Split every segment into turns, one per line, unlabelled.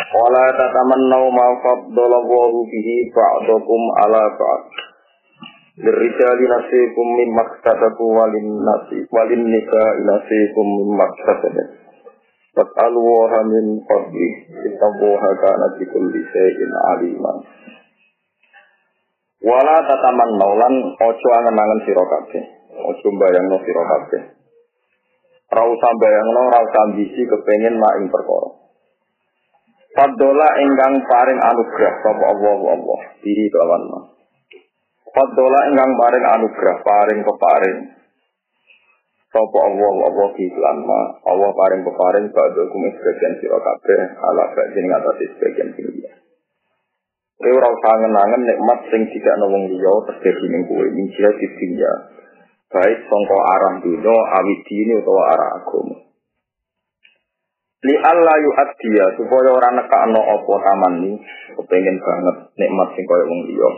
Wala tatamannau ma faddalallahu bihi ba'dakum ala ba'd. Lirijali nasikum mimma iktasabu walin nasi walin nisa'i nasikum mimma iktasabu. Fas'alu wa min fadli. Innallaha kana bi kulli shay'in aliman. Wala tatamannau lan ojo angen-angen sira. Ojo mbayangno sira kabeh. Ra usah bayangno, ra usah ambisi. Fadola ingkang paring anugerah sapa Allah Allah diri kelawan ma. Fadola ingkang paring anugerah paring peparing sapa Allah Allah di kelan ma. Allah paring peparing badhe kum sebagian sira kabeh ala badhe ing atas sebagian sira. Kowe ora usah ngenangen nikmat sing tidak wong liya terjadi ning kowe ning sira dunya. Baik sangka arah dunya awit dini utawa arah agama. Li Allah yu'addiya supaya ora nekakno apa taman ni kepengin banget nikmat sing kaya wong liya.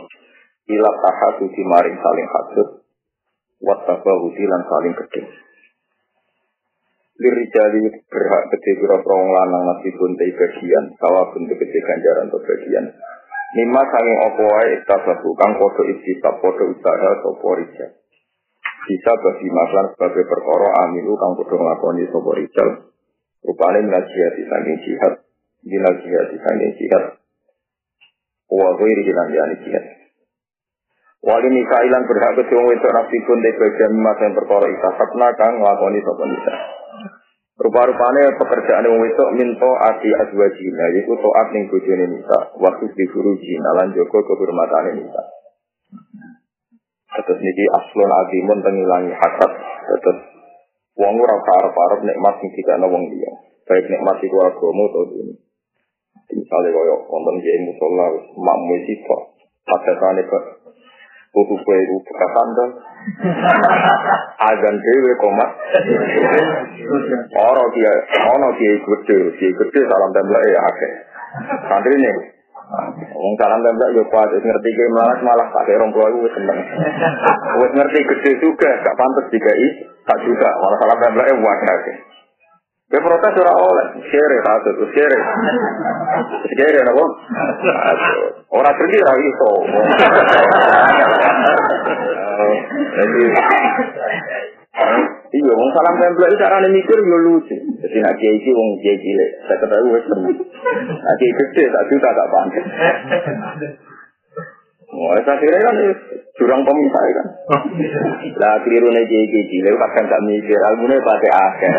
Ila tahatu di maring saling hasud wa tabahu lan saling gedhe. Lirijali berhak gede kira wong lanang nasibun te bagian sawa bentuk gede ganjaran atau bagian. Nima sanging apa wae iktasabu kang padha istisab padha usaha sapa rijal. Bisa bagi masalah sebagai perkara amilu kang padha nglakoni sapa rijal Rupanya minal jihad disangking jihad. Minal jihad disangking jihad. Wa ghairi hilang yani jihad. Wali nikailan berhak kedua itu pun di bagian emas yang perkara itasabna kang ngelakoni sopan nisa. Rupa-rupanya pekerjaan yang itu minto ati azwajina, yaitu to'at ning bojone nisa, waktu di furujina, lan joko kehormatan nisa. Terus niki aslun azimun tengilangi hasad, terus Wong ora arep-arep nikmat sing dikene wong liya. Baik nikmat iku agama atau dunia. Misalnya kaya wonten kiai musola makmu sito, padakane kok butuh kue itu bekas sandal. Agan dewe komat. Orang dia, orang dia gede, dia gede salam tembak ya akeh. Santri nih, Wong salam tembak yo kuat, ngerti ke malah malah pakai rong puluh wis seneng. Wis ngerti gede juga, gak pantas dikai, tak juga malah salam tembak e wae Ya protes ora oleh, share tuh share. Share napa? Ora pergi ra iso. Jadi Iya, wong salam tempel itu carane mikir yo lucu. Jadi nak kiai iki wong kiai cilik, saya ketahui wis temen. Nak kiai gede tak juta tak pantes. Wah, saya kira kan jurang pemisah kan. Lah keliru nih kiai kiai cilik kadang gak mikir, almune pakai akeh.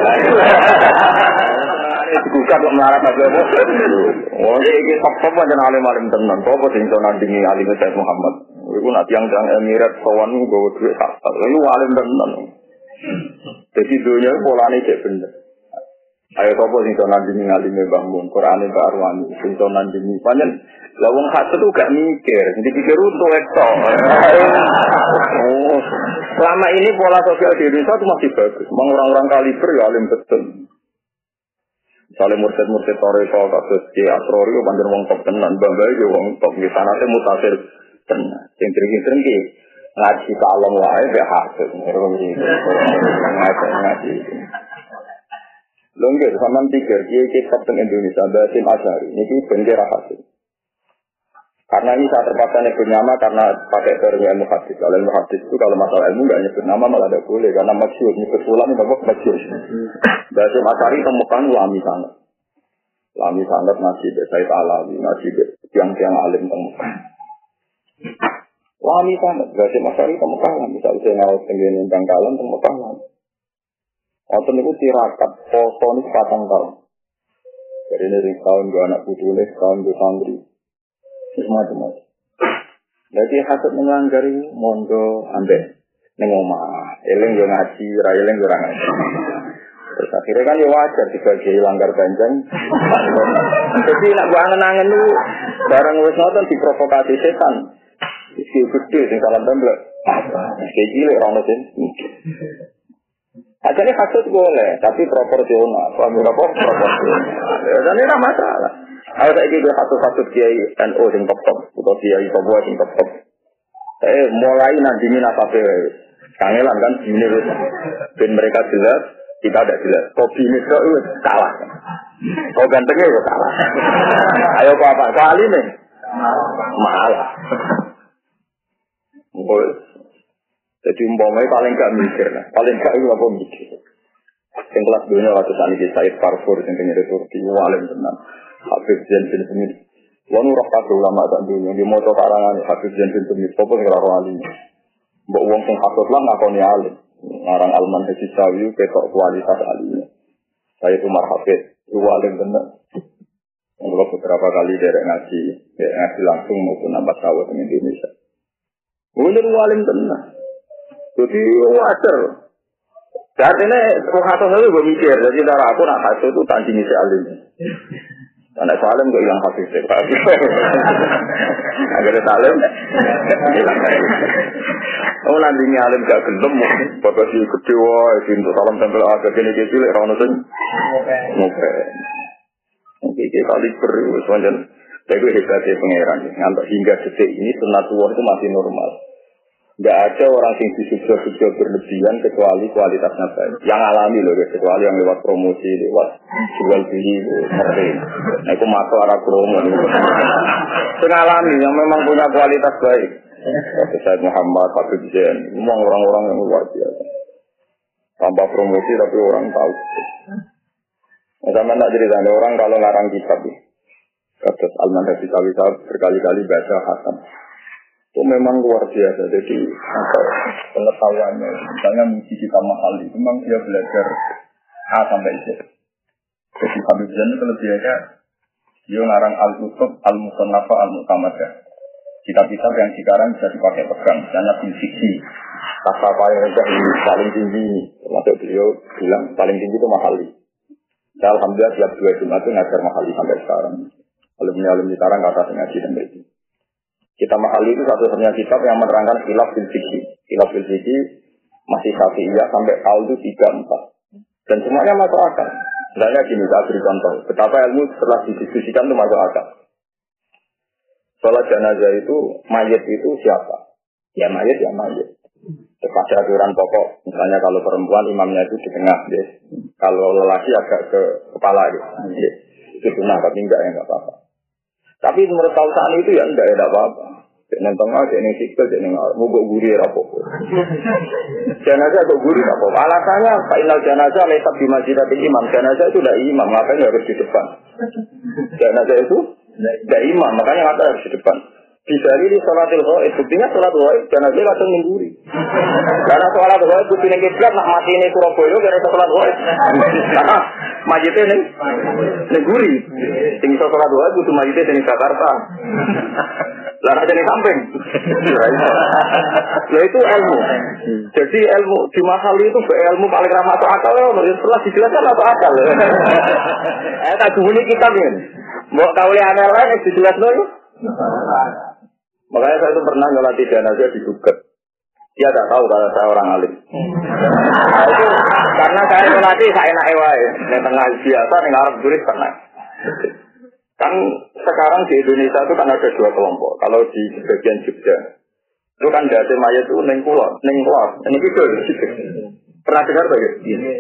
Bukan kok melarat apa apa. Oh, ini top-top aja alim alim tenan. Apa sing iso nandingi alim Muhammad. Iku nak tiang-tiang Emirat kawan gue duit tak. Iku alim tenan. Jadi dunia polane cek bener. Ayo sopo sing to nandingi ngalime bangun Quran Mbak Arwani sing to nandingi panjen lah wong hasud tuh gak mikir, jadi pikir untuk ekto. Oh, selama ini pola sosial di Indonesia itu masih bagus. Memang orang-orang kaliber ya alim betul. Misalnya mursid-mursid Toreko, kasus Ki Asrori, panjen wong top tenan, bangga ya wong top. Di sana itu mutasir tenan. Yang sering-sering ngaji kalem wae be hasil. Ngaji ngaji. Lho nggih sampean pikir kiai kitab teng Indonesia Basim Asyari niki bendera hasil. Karena ini saya terpaksa nyebut nama karena pakai teori ilmu hadis. Kalau ilmu hadis itu kalau masalah ilmu nggak nyebut nama malah tidak boleh karena masyur nyebut ulang itu apa masyur. Basim Asyari temukan lami sangat. Lami sangat nasi be Said Alawi nasi be tiang-tiang alim temukan. Lami sangat, berarti masyarakat ke Mekah lah. Misal saya ngawas tenggene bangkalan ke Mekah lah. Oten itu tirakat, poso ini patang tahun. Jadi ini tahun dua anak putu tahun dua santri. Semacam-macam. Jadi hasut menganggari mondo ambek neng omah. Eleng yo ngaji, ra eleng yo ngaji. Terus akhirnya kan ya wajar sebagai langgar banjang. Jadi nak gua angen-angen lu barang wis ngoten diprovokasi setan. Isi gede sing salam tembak. Kayak cilik orang mesin. Akhirnya hasut boleh, tapi proporsional. Paham apa? Proporsional. Dan ini masalah. Kalau saya kira satu-satu kiai NU sing top top, atau kiai sebuah sing top top. Eh mulai nanti ini nasabe, kangelan kan ini ben mereka jelas, kita ada jelas. Kau bini itu salah. Kau gantengnya itu salah. Ayo apa? Kali nih. Malah. Jadi umpamanya paling gak mikir, nah. paling gak itu apa mikir. Yang kelas dunia waktu saat ini Said Parfur yang penyedot Turki, walim tenang. Habib Zain bin Semit. Wong roh kabeh ulama tak dunia di moto karangan Habib Zain bin Semit. Sopo sing alim. Mbok wong sing hasud lah ngakoni alim. Ngarang Alman Haji Sawi ketok kualitas alim. Saya Umar Hafid, itu alim bener. Kalau beberapa kali dari ngaji, dari ngaji langsung maupun nampak tahu di Indonesia. Ngelir walim tenang. Jadi wajar. Saat ini kata saya juga mikir. Jadi darah aku nak kasih itu tanti ini si alim. Karena si alim gak hilang kasih sih. Agar si alim hilang kasih. Oh nanti ini alim gak gendem. Bapak si kecewa. Si untuk salam tempel agak gini gini sih. Rauh nusin. Oke. Oke. Oke. Oke. Oke. Oke. Semuanya. Tapi hebatnya pangeran, ngantuk hingga detik ini sunatullah itu masih normal. Tidak ada orang yang disubsidi berlebihan kecuali kualitasnya baik. Yang alami loh, kecuali yang lewat promosi, lewat jual beli, ngerti. Nah itu masuk arah promo. Yang alami, yang memang punya kualitas baik. Seperti Said Muhammad, Pak Zain, memang orang-orang yang luar biasa. Tanpa promosi tapi orang tahu. Nah, sama tak cerita, orang kalau ngarang kitab, kata Al-Manhaj berkali-kali baca Hasan itu memang luar biasa. Jadi apa pengetahuannya, misalnya muji kita mahal itu memang dia belajar A sampai Z. Jadi Habib Zain itu kelebihannya dia ngarang al-kutub, al-musannafa, al-mutamadah. Kitab-kitab yang sekarang bisa dipakai pegang, misalnya fiksi. Kata apa yang paling tinggi, termasuk beliau bilang paling tinggi itu mahali. Dan Alhamdulillah tiap dua Jumat itu ngajar mahali sampai sekarang. Alumni-alumni sekarang kata ngaji sampai itu. Kita mahali itu satu-satunya kitab yang menerangkan khilaf fil fikih. Khilaf fil fikih masih iya sampai itu tiga empat. Dan semuanya masuk akal. Misalnya gini, saya beri contoh. Betapa ilmu setelah didiskusikan itu masuk akal. Sholat jenazah itu, mayat itu siapa? Ya mayat, ya mayat. Pada aturan pokok, misalnya kalau perempuan imamnya itu di tengah, ya. kalau lelaki agak ke kepala, ya. itu benar, tapi enggak ya enggak apa-apa. Tapi menurut saat itu ya enggak ada apa-apa. Jangan tengah, jangan sikil, jangan mau gue guri rapopo. Jenazah atau guri rapopo. Alasannya final jenazah letak di masjid imam. Jenazah itu tidak imam, makanya harus di depan. Jenazah itu tidak imam, makanya harus di depan. Bisa ini sholatil ghaib, buktinya sholat ghaib, jenazah langsung mengguri. Karena sholat ghaib, buktinya kiblat, nak mati ini Surabaya, karena sholat ghaib. Karena majite ning neguri. Sing iso salat wae kudu majite ning Jakarta. Lah ada samping. Ya itu ilmu. Jadi ilmu di mahal itu ilmu paling ramah atau akal ya setelah dijelaskan atau akal. Eh tak bunyi kitab ini. Mau kau lihat lain dijelaskan ya. Makanya saya itu pernah nyolati jenazah di Duket. Dia tidak tahu kalau saya orang alim. Nah, itu karena saya melatih saya enak ewai. Yang tengah biasa, yang Arab tulis pernah. Kan sekarang di Indonesia itu kan ada dua kelompok. Kalau di bagian Jogja, itu kan dati mayat itu neng kulon, neng keluar, ini gitu. Pernah dengar tak?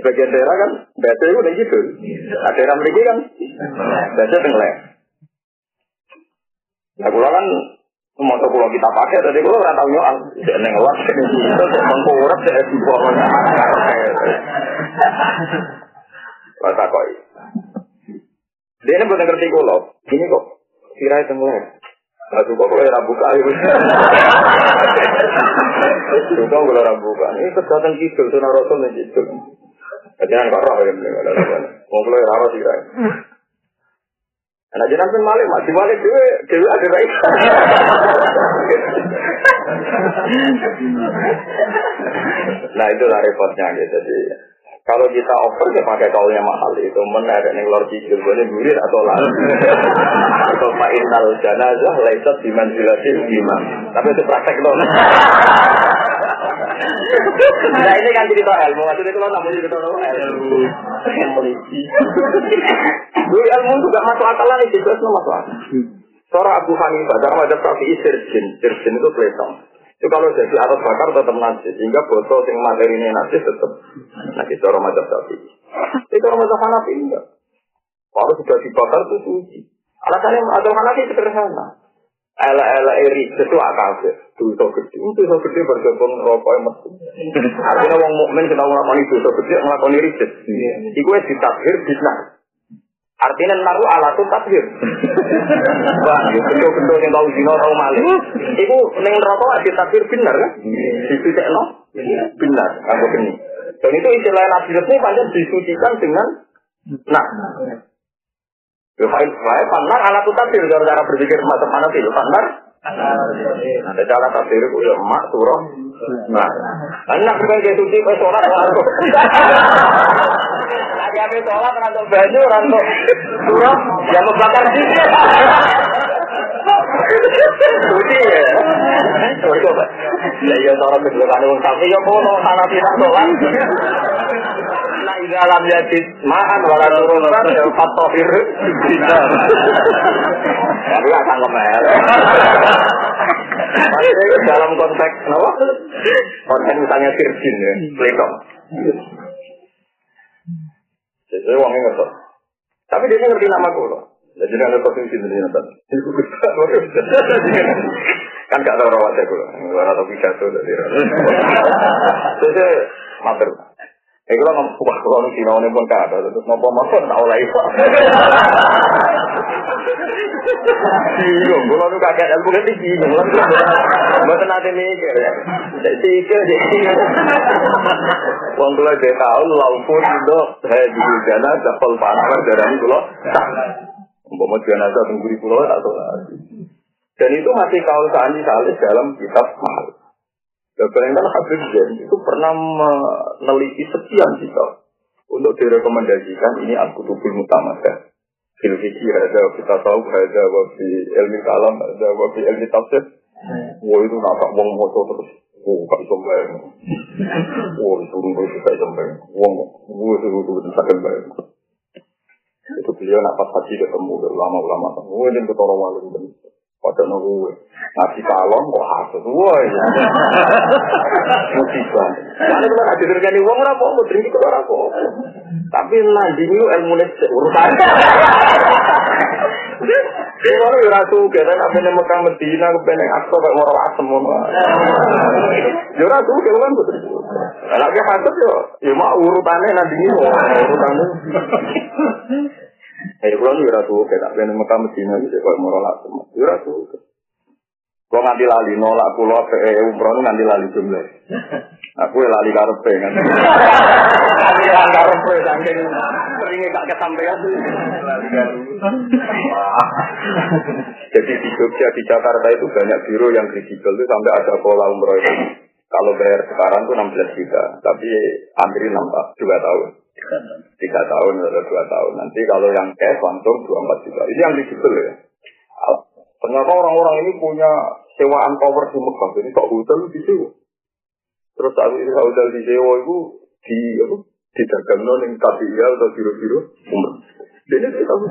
Bagian daerah kan dati itu neng gitu. Nah, daerah mereka kan dati tengah. Nah, kulon kan Motor pulau kita pakai, tadi pulau nggak tahu nyoal. Jadi neng luar, itu mengkurap saya di bawahnya. Rasa koi. Dia ini bukan ngerti kulo. Ini kok sirai tenggelam. Nah, juga kalau ya buka itu. Juga kalau buka. Ini kesehatan gitu, sunnah rasul nih gitu. Jangan kok roh ya. Mau kalau ya rawa Nah jenazah malik mati malik dewe dewe ada baik. nah itulah repotnya gitu. Jadi Kalau kita over ya pakai kaulnya mahal itu menarik nih lor cicil boleh gurir atau lah. Atau pak innal janazah laisat biman jilatin imam. Tapi itu praktek loh. Nah ini kan cerita ilmu, maksudnya itu namanya cerita ilmu. Ilmu ilmu juga masuk akal lah, itu jelas masuk akal. Seorang Abu Hanifah, dalam ada Syafi'i sirjin, sirjin itu peletong. Itu kalau jadi atas bakar tetap najis, sehingga botol yang materi ini najis tetap najis orang macam sapi. Itu orang macam Hanafi enggak. Kalau sudah dibakar itu suci. Alasannya macam Hanafi sederhana. Ela-ela eri itu akal dosa gede, dosa gede bergabung rokok mesti. Artinya orang mukmin kita ngelakoni dosa gede, ngelakoni riset. Iku es ditakhir bisna. Artinya naruh alat takbir. Wah, bentuk-bentuk yang tahu zina tahu maling. Iku neng rokok ada takbir benar kan? Disucikan benar, aku ini. Dan itu istilah nasir ini panjang disucikan dengan nah. Ya, saya panar alat takbir cara-cara berpikir macam mana sih? Panar ada cara tafsir itu ya mak surah. Nah, anak kayak suci kau sholat apa sholat rantok baju rantok surah yang membakar sih. Suci ya. Coba. Ya ya cara kedua kan wong sapi ya kono sana tidak. Nah, ida lam yajid ma'an turun ya fatohir. Tapi gak sanggup Maksudnya dalam konteks apa? Konteks misalnya virgin ya, peletok. Jadi uangnya nggak Tapi dia ngerti nama gue loh. Jadi ada posisi di sini kan. Kan gak tahu rawatnya gue. Gue atau pidato dari. Jadi mater. Eh kalau ngomong wah kalau nih sinau nih pun kata terus nopo nopo tak oleh. Bingung, kalau nu kaget ilmu kan bingung. Mboten nate mikir ya. Itu jadi. Wong kula dhe tahu laupun do hadi jana dapal panawar darani kula. Umpama jenazah teng guri kula tak. Dan itu masih kaul sani salis dalam kitab. Dan bayangkan Habib Zain itu pernah meneliti sekian kitab untuk direkomendasikan ini Al-Kutubul Mutamadah. Fil ada kita tahu ada wabi ilmi kalam, ada wabi ilmi tafsir. Wah itu nak wong moto terus. Wah gak bayang. Wah disuruh terus gak bisa bayang. Wong, wah itu itu sakit bayang. Itu beliau nak pas haji ketemu ulama-ulama. Wah ini ketara wali pada nunggu ngasih kalon kok hasut, ya. Musibah. Mana kalau ada terjadi uang rapo, mau tinggi kalau rapo. Tapi nanti itu ilmu urusan. Kalau ya ratu kita apa nih Mekah Medina kepeneng aktor kayak orang asem. Ya ratu kita kan betul. Lagi hasut ya mau urutannya nanti ini urutannya. Jadi kalau nih ratu kayak tak pengen Mekah Medina gitu kalau mau nolak semua, ya ratu. Kalau nganti lali nolak pulau ke umroh nganti lali jumlah. Aku ya lali karepe kan. Lali karepe saking seringnya gak kesampaian tuh. Jadi di Jogja di Jakarta itu banyak biro yang kredibel itu sampai ada pola umroh itu. Kalau bayar sekarang tuh 16 juta, tapi antri 6 2 tahun tiga tahun atau dua tahun. Nanti kalau yang cash langsung dua empat juta. Ini yang digital ya. Ternyata orang-orang ini punya sewaan power di Mekah. Jadi kok hotel di sewa. Terus saat ini hotel di sewa itu di apa? Didagang non yang KPIA atau biro-biro umroh. Jadi kita tahu.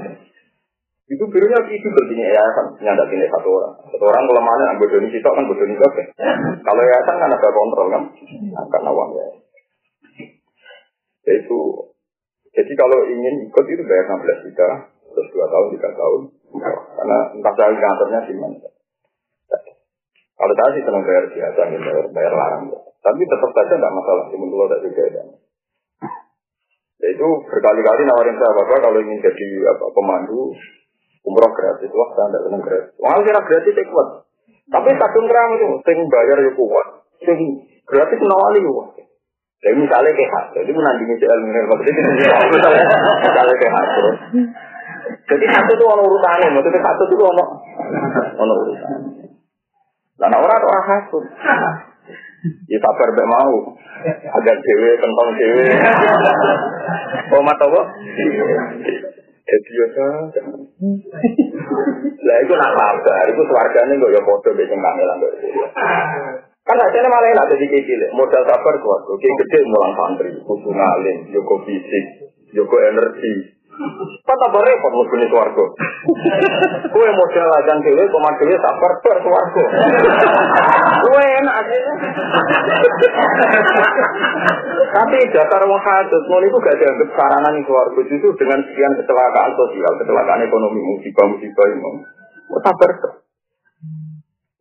Itu birunya itu berarti yayasan nyanda ini satu orang. Satu orang kelemahannya anggota ini sitok kan bodoh ini Kalau yayasan kan ada kontrol kan, karena uang ya. Yaitu, jadi kalau ingin ikut itu bayar 16 juta, terus 2 tahun, 3 tahun. Karena entah saya kantornya di mana. Kalau saya sih senang bayar biasa, bayar, bayar larang. Tapi tetap saja tidak masalah, cuma kalau tidak juga ya. Itu berkali-kali nawarin saya bapak kalau ingin jadi apa pemandu umroh gratis, wah saya tidak senang gratis. Wah kira gratis saya kuat. Tapi kadung kerang itu, sing bayar ya kuat, sing gratis nawali wah. Jadi misalnya kayak hasil, jadi menandingi si ilmu ilmu itu misalnya kayak hasil. Jadi hasil itu ono urutan ini, maksudnya hasil itu ono orang urutan. Lain orang orang hasil. Ya sabar bae mau. Agar dhewe kentong dhewe. Oh mato kok. Jadi yo ta. Lah iku nak sabar, iku swargane kok yo padha mbek sing kangelan kok. Kan hasilnya malah enak jadi kayak gini. Modal sabar kuat. Oke gede mulang santri, kudu ngalim, joko fisik, joko energi. Kan tambah repot mungkin itu warga. Kue modal ajan dewe, komat dewe sabar ber warga. Kue enak. Tapi dasar wong hadut, mau itu gak dianggap saranan itu warga. Justru dengan sekian kecelakaan sosial, kecelakaan ekonomi, musibah-musibah ini. Sabar ber.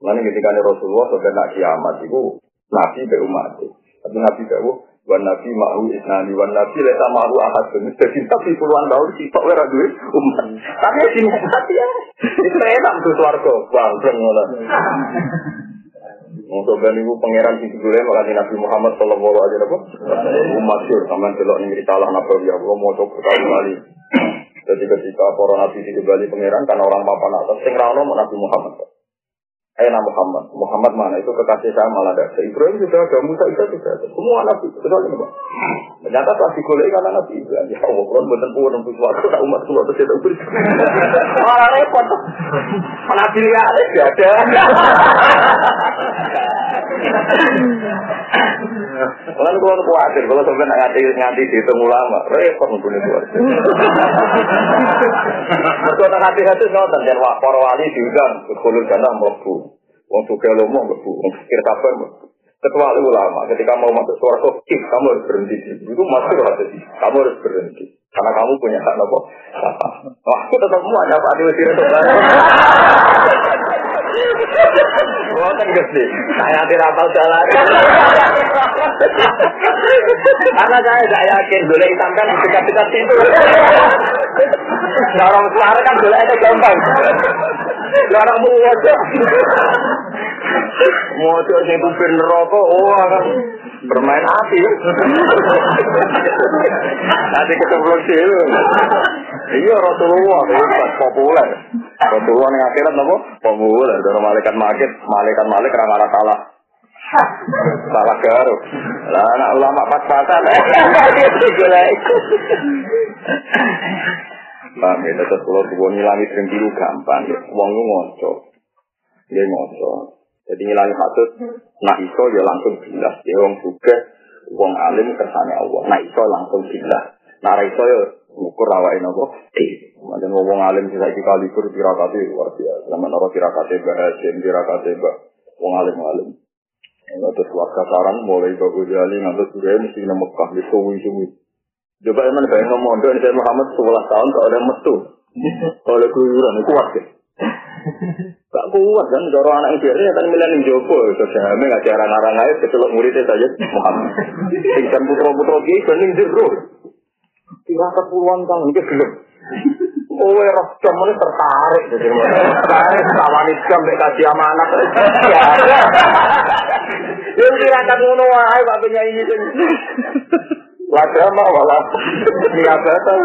Lalu ketika Rasulullah sampai nak kiamat itu Nabi be umat. Tapi Nabi be wan Nabi mahu isnani wan Nabi lesa mahu ahad. Jadi Nabi puluhan tahun sih tak wera duit umat. Tapi ya sini mati ya. Itu enak tuh suarga. Bang, ngono. Untuk ben ibu pangeran di dulu malah Nabi Muhammad Shallallahu Alaihi Wasallam umat sur sama celok nih ritalah nabi ya Allah mau coba kali Jadi ketika para nabi di Bali pangeran karena orang papan atas sing rano Nabi Muhammad. Aina Muhammad. Muhammad mana? Itu kekasih saya malah ada. Ibrahim sudah ada, Musa itu sudah ada. Semua nabi. Betul ini, Ternyata pas digolek karena nabi Ibrahim. Ya Allah, kalau bener pun nembus waktu, tak umat semua itu tidak beri. Malah repot. Nabi lihat tidak ada. Kalau kalau khawatir, kalau sampai nganti nganti dihitung ulama, repot mungkin itu. Mereka tak hati-hati ngoten dan para wali diundang ke kulul jannah mlebu. Wong suka lomo mlebu, wong pikir mlebu. Kecuali ulama, ketika mau masuk suara kok, kamu harus berhenti. Itu masuk hati, kamu harus berhenti. Karena kamu punya hak nopo. Wah, aku tetap mau ada Pak Dewi Sirah Bukan gede, saya tidak tahu jalan. Karena saya tidak yakin boleh hitam kan dekat-dekat situ. Nah, orang sekarang kan boleh ada gampang. Orang mau wajah. Mau tuh sing kupir rokok, oh kan bermain api. Nanti ketemu sih. Iya Rasulullah hebat populer. Rasulullah yang akhirat nopo populer. Dari malaikat magit, malaikat malik ramah salah. Salah garuk. Lah anak ulama pas-pasan. Bang, ya tetap kalau tuh ngilangi sering biru gampang. Wong lu ngoco. Dia ngoco. Jadi ngilangi hatut, nah iso ya langsung bilas. Ya wong juga, wong alim kersane Allah. Nah iso langsung bilas. Nah iso ya ukur rawain apa? Eh, macam wong alim sih saya kali kur tirakati luar biasa. Sama naro tirakati bahasin, tirakati bah, wong alim alim. Terus warga saran mulai bagus jali ngantuk sudah mesti nama Mekah di suwi suwi. Coba emang kayak ngomong, dan saya Muhammad 11 tahun kalau ada metu, kalau keluyuran itu wakil. Gak kuat kan, kalau anak kiri kan milih ning jopo, itu saya nggak cara ngarang aja, kecelok muridnya saja Muhammad. Tingkan putra-putra dia kan ning jero. Tiga puluhan tahun itu gelap. Oh, roh jam ini tertarik jadi tertarik sama jam mek kasih amanat. Ya. Yang tirakat ngono wae Pak penyanyi itu. Lagama wala niabatan.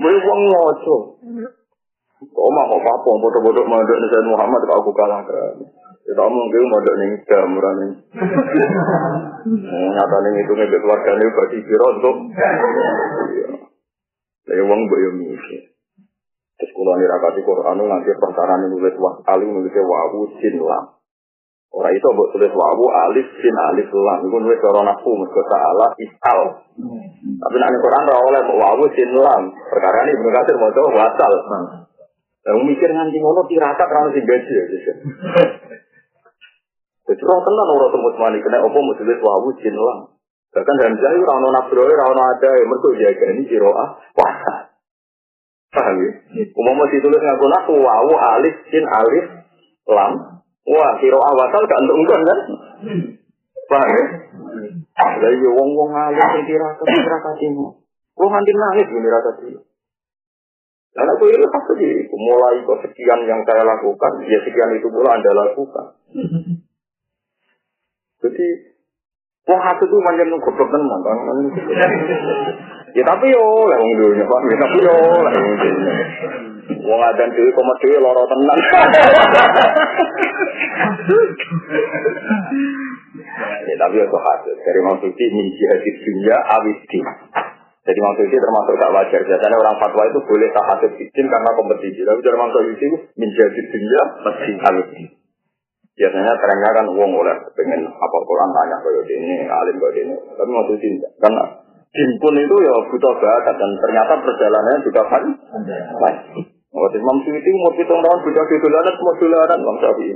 Mulai wong ngoco. Kok mah kok apa bodoh-bodoh mandek nih Sayyid Muhammad kalau aku kalah kan. Kita omong gitu mandek nih jam rani. Nyata nih itu nih keluarga nih bagi kira untuk. Saya wong boyo mikir. Terus kalau nirakati Quran nanti perkara nulis wah alim nulisnya wawu sin lam. Orang itu buat tulis wawu alif sin alif lam. Itu nulis orang aku mereka ta'ala isal. Tapi nanti Quran ora oleh wawu sin lam. Perkara ini benar kasir mau coba wasal. Yang mikir nganti ngono tirakat karena si gaji ya. Jadi orang tenan orang tembus mani kena apa mau tulis wawu sin lam. Bahkan dalam jahil rano nafroy rano ada yang mereka jaga ini siroah wasal. Paham ya? Umumnya ditulis ngaku naku wawu alif sin alif lam. Wah, kira awasal gak untuk kan? Paham ya? Lah iya wong-wong alim sing tirakat tirakat ini. Wong nganti nangis ini dia. Dan aku ini pasti di mulai kok sekian yang saya lakukan, ya sekian itu pula anda lakukan. Jadi, wong hati itu macam goblok tenan, bang. Ya tapi yo, lah wong dunia pak, ya tapi yo, lah wong dunia. Wong adan dhewe komat dhewe lara tenan. tapi itu hasil. Dari Imam Suci, min jihadid dunia awidi. Jadi Imam Suci termasuk tak wajar. Biasanya orang fatwa itu boleh tak hasil fitin karena kompetisi. Tapi dari Imam Suci, min jihadid dunia awidi. Biasanya trennya kan uang oleh pengen apa Quran tanya ke ini, alim ke ini. Tapi Imam Suci karena Jimpun itu ya butuh bakat dan ternyata perjalanannya juga kan baik. Waktu Imam Suyuti umur pitung tahun sudah di dolanan semua dolanan Imam Syafi'i.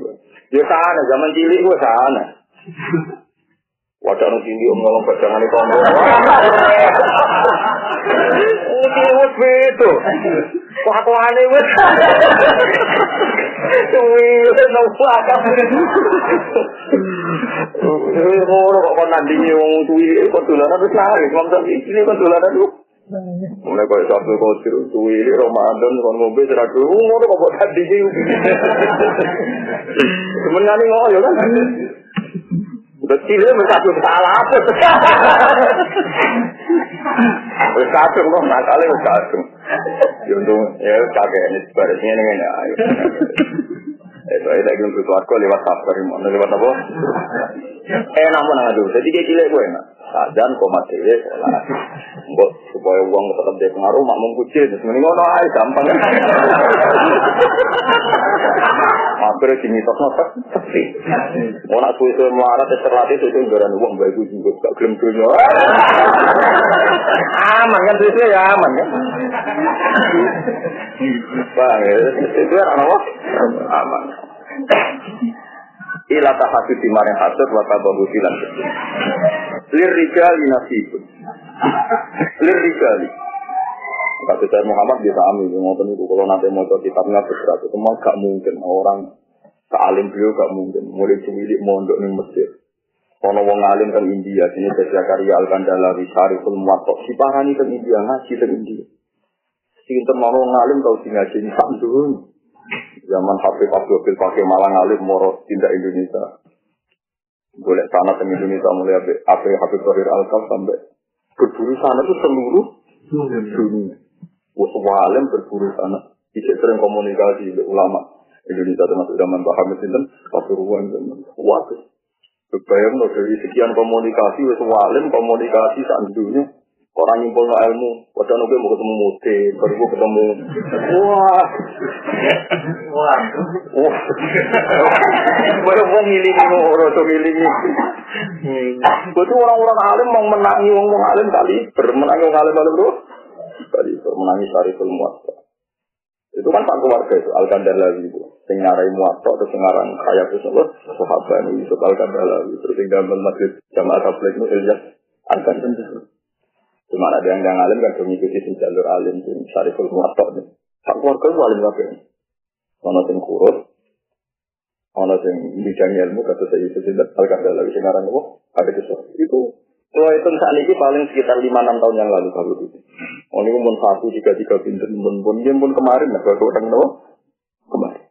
Ya sana zaman cilik gue sana. Wadah nu tinggi om ngomong pegangan itu om. Uti wes beto. Kuakuane wes. Tuwi wes nong kuaka. Tuwi ngono kok kon nanti wong tuwi ini kon tulanan wes lah. Ngom tapi ini kon tulanan lu. Mulai kau satu kau siru tuwi Ramadan kon ngombe seratus ngono kok kok nanti nyung. Semen ngani ngoyo kan. Betul ya satu salah apa? Wis kadung kok. Ya untung ya kakek ini sebarisnya ini ayo. Eh, saya lagi untuk keluarga lewat sabar, lewat apa? Eh, namun aduh, jadi gila gue enak. Sadan koma dewe sholat. Mbok supaya uang tetap dia pengaruh mak mengkucil terus mending ngono ae gampang. Akhirnya dimitos notek sepi. Mau nak suwe-suwe melarat ya terlatih itu garan uang baik gue juga gak gelem dunia. Aman kan suwe ya aman kan. Bang, itu apa? Aman ila tahasud di maring hasud wa tabahu silan. Lir rijali nasibun. Lir rijali. Kata saya Muhammad bisa amin, ngotot itu kalau nanti mau coba kitabnya berat, itu mah gak mungkin. Orang sealim beliau gak mungkin, mulai cilik mondok nih Mesir. Kalau wong alim kan India, sini Jaya Karya Al Kandalawi, Syariful Muwatok, si parani kan India, ngaji kan India. Sinten mau ngalim tau sing ngaji ini dulu. Zaman Habib Abdul pakai malang alim moro tindak Indonesia. Boleh sana ke Indonesia mulai apa Habib Tohir al sampai berburu sana itu seluruh dunia. Alim berburu sana. Bisa sering komunikasi ulama Indonesia termasuk zaman Pak Hamid Sinten, Pasuruan dan Waduh. Bayang dari sekian komunikasi, alim komunikasi saat dunia Orang nyimpul no ilmu, padahal nunggu mau ketemu mute, baru gue ketemu. Wah, wah, wah. Baru mau ngilingi, orang tuh ngilingi. Itu orang-orang alim mau menangi orang alim kali, bermenangi orang alim alim tuh. Kali bermenangi sari muat. Itu kan pak keluarga itu, al lagi itu. Sing ngarai muatok, terus ngarang kaya itu semua, sahabat ini, itu al lagi. Terus tinggal masjid jamaah tablet itu, Ilyas al lagi. Cuma ada yang yang alim kan mengikuti si jalur alim di Syariful Muwatok nih. Hak keluarga itu alim kabeh. Ono sing kurus, ono sing bidangi ilmu kata saya itu tidak al lagi sekarang itu ada kisah itu kalau itu saat ini paling sekitar lima enam tahun yang lalu kalau itu. Oh ini pun satu tiga tiga pintu pun pun dia pun kemarin lah kalau orang tahu kemarin.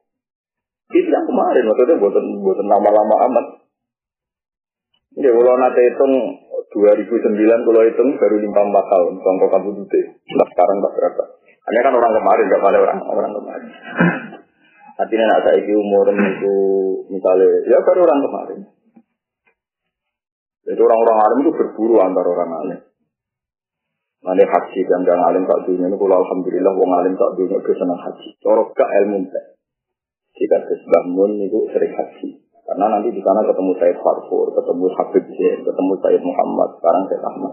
Itu yang kemarin maksudnya buatan buatan lama-lama amat. Ya kalau nanti hitung 2009 kalau hitung baru 54 tahun contoh kamu dute nah sekarang tak berapa. Hanya kan orang kemarin gak pada orang orang kemarin. Artinya nak saya umur itu misalnya ya baru orang kemarin. Jadi orang-orang alim itu berburu antar orang alim. Nanti haji dan dan alim tak dunia ini kalau alhamdulillah wong alim tak dunia itu senang haji. Corok ke ilmu Jika kesbangun itu sering haji. Karena nanti di sana ketemu Said Farfur, ketemu Habib Zain, ketemu Said Muhammad, sekarang Said Ahmad.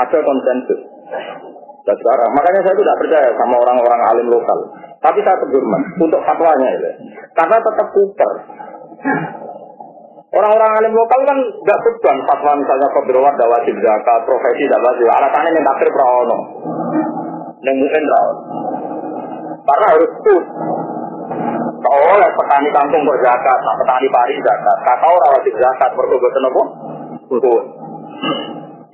Ada konsensus. Dan sekarang, makanya saya tidak percaya sama orang-orang alim lokal. Tapi saya tegurman untuk fatwanya itu. Karena tetap kuper. Orang-orang alim lokal kan nggak beban fatwa misalnya kebirwat dak wajib zakat, profesi dak wajib. Alasannya yang takdir prawono. Yang mungkin Karena harus put oleh petani kampung kok zakat, nah petani pari zakat. Kata orang wajib zakat, mereka boten apa? Betul.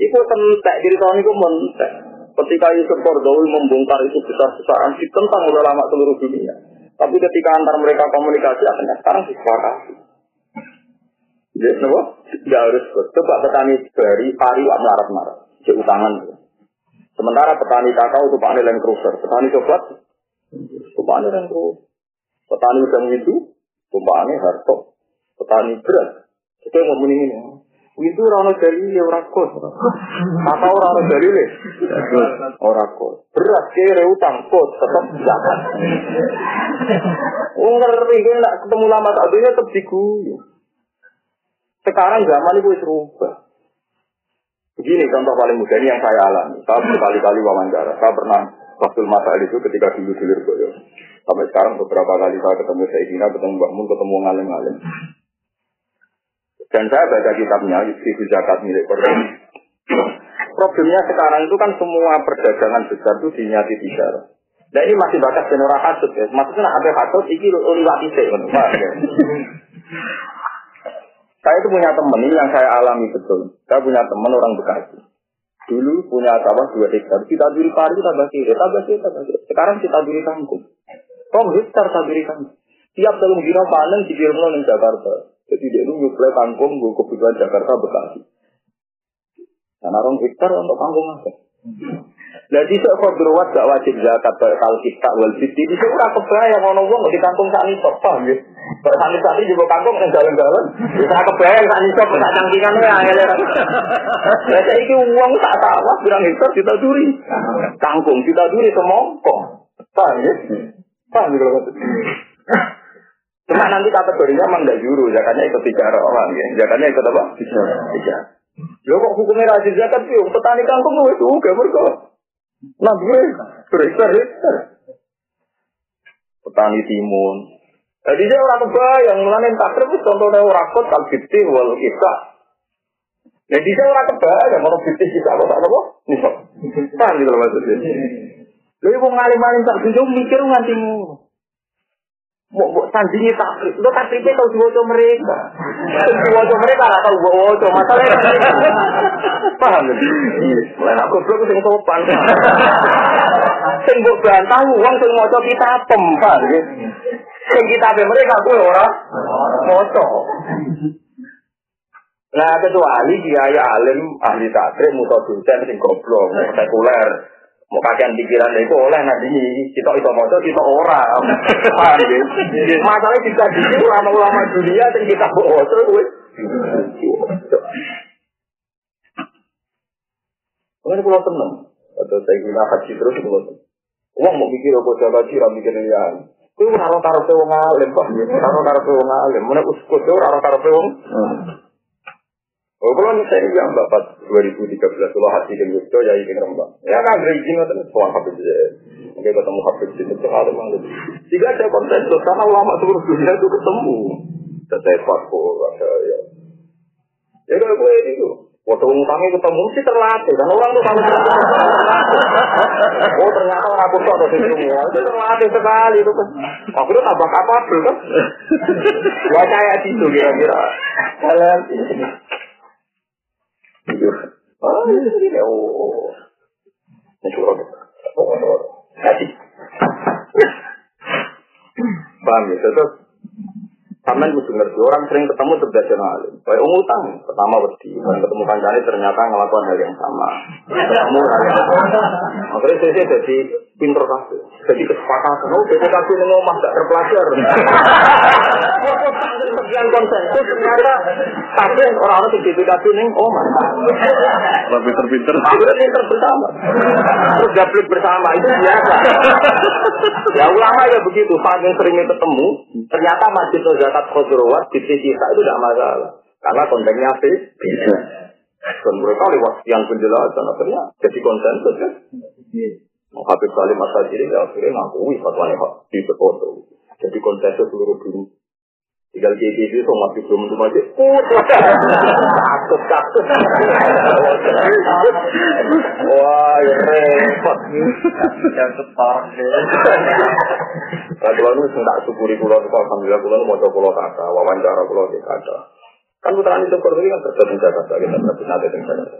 Itu tentek, diri tahun itu mentek. Ketika Yusuf Kordowi membongkar itu besar-besaran, ditentang oleh lama seluruh dunia. Tapi ketika antar mereka komunikasi, akhirnya sekarang disepakati. Jadi, kenapa? Tidak harus coba petani dari pari wak melarat-melarat. Jadi utangan. Sementara petani kakao itu Pak Land Cruiser. Petani coklat, itu Land Cruiser. Petani udang itu, tumpahannya harto. Petani beras, yang ngomong ini. Itu orang ya orang kos. Apa orang dalil ya? Orang kos. Berat kere utang kos tetap zakat. Oh ngerti kan nak ketemu lama tak dunia tetap diguyu. Sekarang zaman itu serubah. Begini contoh paling mudah ini yang saya alami. Saya berkali-kali wawancara. Saya pernah waktu masa itu ketika dulu dulu boyo. Sampai sekarang beberapa kali saya ketemu Sayyidina, ketemu Mbak Mun, ketemu ngalim-ngalim. Dan saya baca kitabnya, Yusuf Zakat milik Quran. Problemnya sekarang itu kan semua perdagangan besar itu dinyati tiga. Nah ini masih bakas jenora kasut ya. Maksudnya ada kasut, ini liwat isek. Ya? Saya itu punya teman ini yang saya alami betul. Saya punya teman orang Bekasi. Dulu punya sawah dua hektar. Kita duri pari, kita bagi, kita bagi, kita bagi. Sekarang kita duri kangkung. Kok hektar duri kangkung. Tiap telung dino panen dikirim di Jakarta. Jadi dia itu nyuplai kangkung, gue kebutuhan Jakarta Bekasi. Karena orang hektar untuk kangkung apa? Jadi saya kok berwat gak wajib zakat kalau kita wal fiti. Di sini orang kebayang orang wong di kampung saat ini paham ya. Kalau saat ini juga kampung yang jalan-jalan. Bisa kebayang saat ini sok tak cangkingan ya. Ya saya ini uang tak tahu bilang hektar duri. Kangkung kita duri semongkong. Paham ya? Paham ya kalau Cuma nanti kategorinya memang nggak juru, zakatnya ikut tiga orang ya. Zakatnya ikut apa? Tiga. Lo kok hukumnya rajin zakat sih? Petani kangkung itu gak mereka. Nah, gue berhektar-hektar. Petani timun. Jadi saya orang kebayang, mulanya takdir itu contohnya orang kot, kalau fifty, walau kita. Jadi saya orang kebayang, kalau fifty kita apa tak apa? Nisok. Paham gitu maksudnya. Lalu mau ngalim-ngalim tak tunjuk mikir nganti mu. Mau mau tandingi takrib, lo takribnya tahu diwajah mereka. Diwajah mereka nggak tahu wajah, masalahnya paham ya? Mulai nak goblok sing sopan. Sing mbok bantah uang sing maca kita pem, paham ya? Sing kita mereka kuwi ora maca. Nah kecuali kiai alim ahli takrib musa dosen sing goblok, sekuler. Mau kakean pikiran itu oleh nanti kita itu mau kita ora. Paham ya? Masalahnya kita di ulama-ulama dunia dan kita bawa terus. Mungkin kalau tenang, atau saya guna haji terus kalau tenang. Uang mau mikir apa jaga haji, ram mikir ya. Itu raro taruh ke wong alim, pak. Raro taruh wong alim. Mana uskut itu taruh ke wong. Oh, kalau saya yang bapak 2013 kalau hati ke Yogyo ya ingin rembang. Ya kan izin itu tuan habis aja. Mungkin ketemu habis itu sekali malu. Jika ada konsensus karena ulama seluruh dunia itu ketemu. Saya paspor, ada ya. Ya kalau gue itu. Waktu kami ketemu sih terlatih, dan orang tuh kalau Oh ternyata aku kok ada semua, itu terlatih sekali itu kan. Aku tuh tambah kapabel kan. Gua kayak situ kira-kira. Kalian Oh, ini oh. Ini. Oh, Sampai mesti ngerti orang sering ketemu terbiasa alim. Kayak umur utang, pertama wedi, ketemu kancane ternyata ngelakukan hal yang sama. Ketemu hal yang sama. Akhirnya saya jadi pinter kasih. Jadi kesepakatan, oh BPKB ini omah gak terpelajar. Sekian konsensus ternyata tapi orang-orang di BPKB ini omah.
Lebih terpinter.
Akhirnya pinter bersama. Terus gablik bersama itu biasa. Ya ulama ya begitu, saking seringnya ketemu, ternyata masjid zakat khudrawat di sisi itu tidak masalah. Karena kontennya? Bisa. Dan mereka lewat yang penjelasan akhirnya jadi konsensus kan. Habib Salim masa jadi ya akhirnya ngakui fatwa di. Jadi konsensus seluruh dunia. Tinggal di itu so masih belum untuk masih takut takut. Wah, ya repot. Yang separah deh. Nah, kalau nu tak syukuri kulo itu alhamdulillah kulo mau coba kulo kata wawancara kulo di kata. Kan putra itu ini kan kerja di Jakarta kita berarti nanti di Jakarta.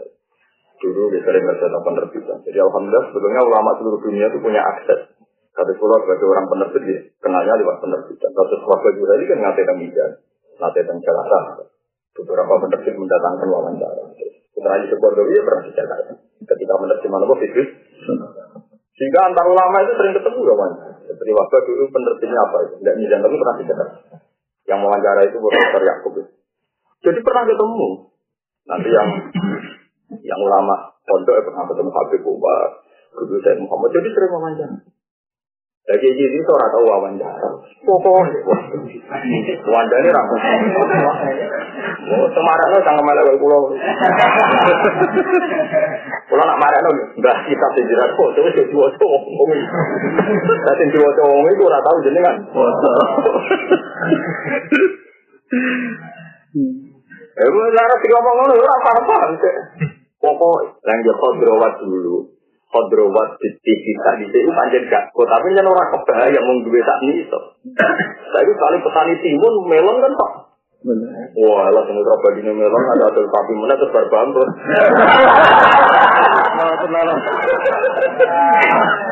Dulu kita sering kerja penerbitan. Jadi alhamdulillah sebetulnya ulama seluruh dunia itu punya akses Kata pulau sebagai orang penerbit, ya, kenalnya lewat penerbitan. Kata keluarga juga ini kan ngate tanggijan, ngate Jakarta. Beberapa penerbit mendatangkan wawancara. Putra di keluarga dia pernah di Jakarta. Ketika menerbit mana Fitris. Sehingga antar ulama itu sering ketemu ya Seperti waktu dulu penerbitnya apa itu. Tidak nyijan tapi pernah di Jakarta. Yang wawancara itu Profesor Yakub. Jadi pernah ketemu. Nanti yang yang ulama pondok ya pernah ketemu Habib Umar, Guru saya Muhammad, jadi sering wawancara. Jadi ini sih tuh rata wawancara. Pokoknya wawancara ora. rambut. Semarak lo sangat malah dari pulau. Pulau nak marak lo nggak kita sejarah kok terus jadi wacong. Tapi jadi wacong itu rata tahu jadi kan. Eh, lara tiga bangun, lara apa-apa. Pokoknya, yang dia kau dulu, Kodrawat di TV tadi itu panjang gak kok tapi kan orang kebaya mau duwe tak iso. Tapi kali petani timun melon kan pak. Wah, lah semua terapa di melon ada hasil sapi mana terus berbambur.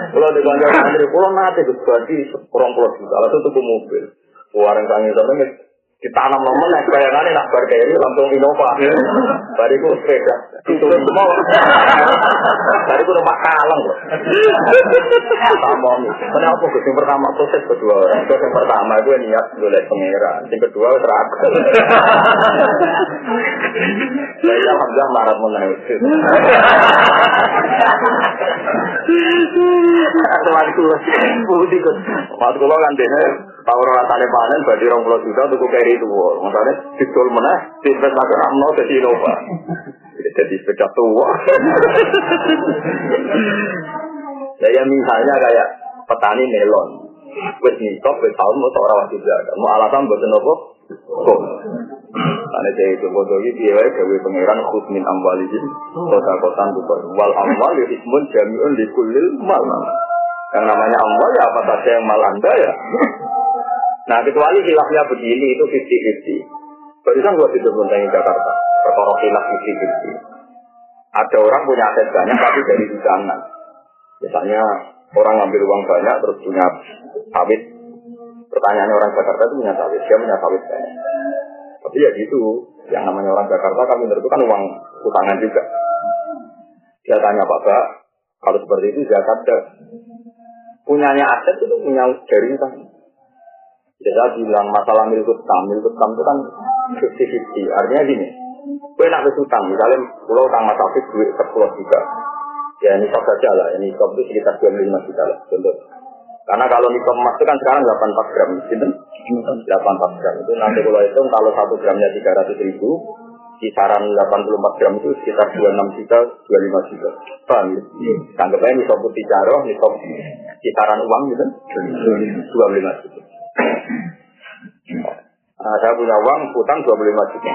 Kalau di kantor santri, pulau nanti itu berarti kurang pulau juta. Lalu tuh mobil. Warung tangi sampai ditanam nomor nek bayangane nak bar kene langsung Innova. Bariku sepeda. Itu semua. Bariku numpak kaleng. Nih. Kenapa gue yang pertama proses kedua? Proses yang pertama gue niat golek pangeran. Yang kedua terakhir. Saya alhamdulillah marah menangis. Atau waktu kan. Waktu kalau kan dene tahu rasane panen berarti 20 juta untuk keri itu. Maksudnya didol meneh diinvestasi amno ke Innova. Jadi sepeda tua. Ya, ya misalnya kayak petani melon. Wes nisop, wes tahun mau seorang wajib jaga. Mau alasan buat nopo? Kok? Karena saya itu bodoh dia gawe pangeran khusmin amwalihim kota kotan bukan wal amwal ismun jamiun di kulil mal. Yang namanya amwal ya apa saja yang mal anda ya. Nah kecuali hilafnya begini itu 50-50. Barusan gua tidur di Jakarta. Perkara hilaf 50-50. Ada orang punya aset banyak tapi dari hidangan. Misalnya orang ngambil uang banyak terus punya sawit. Pertanyaannya orang Jakarta itu punya sawit, dia punya sawit banyak. Tapi ya gitu, yang namanya orang Jakarta kan menurut kan uang utangan juga. Dia tanya Bapak, kalau seperti itu Jakarta punyanya aset itu punya dari utang. Jadi saya bilang masalah milik utang, milik utang itu kan 50-50. Artinya gini, gue nak utang, misalnya pulau utang Mas Afif duit 10 juta. Ya ini saja lah, ini top itu sekitar 25 juta lah, contoh. Karena kalau nikel emas itu kan sekarang 84 gram, gitu. 84 gram itu nanti kalau itu kalau satu gramnya 300 ribu, kisaran 84 gram itu sekitar 26 juta, 25 juta. Paham ya? Anggap aja nisab putih jaroh, nisab kisaran uang gitu, 25 juta. Nah, saya punya uang, utang 25 juta.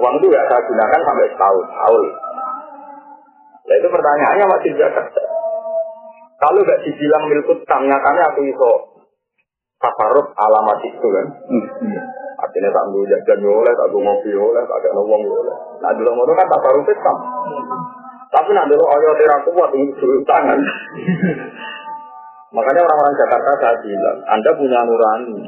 Uang itu ya saya gunakan sampai setahun, tahun. Nah itu pertanyaannya masih Jakarta. Kalau nggak dibilang milik utang, nyatanya aku iso tafaruk alamat itu kan. Artinya tak nunggu jajan oleh, tak nunggu ngopi oleh, tak ada ngomong oleh. Nah dulu ngono kan tafaruk Islam. Tapi nanti lo ayo tidak kuat untuk tangan. Makanya orang-orang Jakarta saya bilang, Anda punya nurani.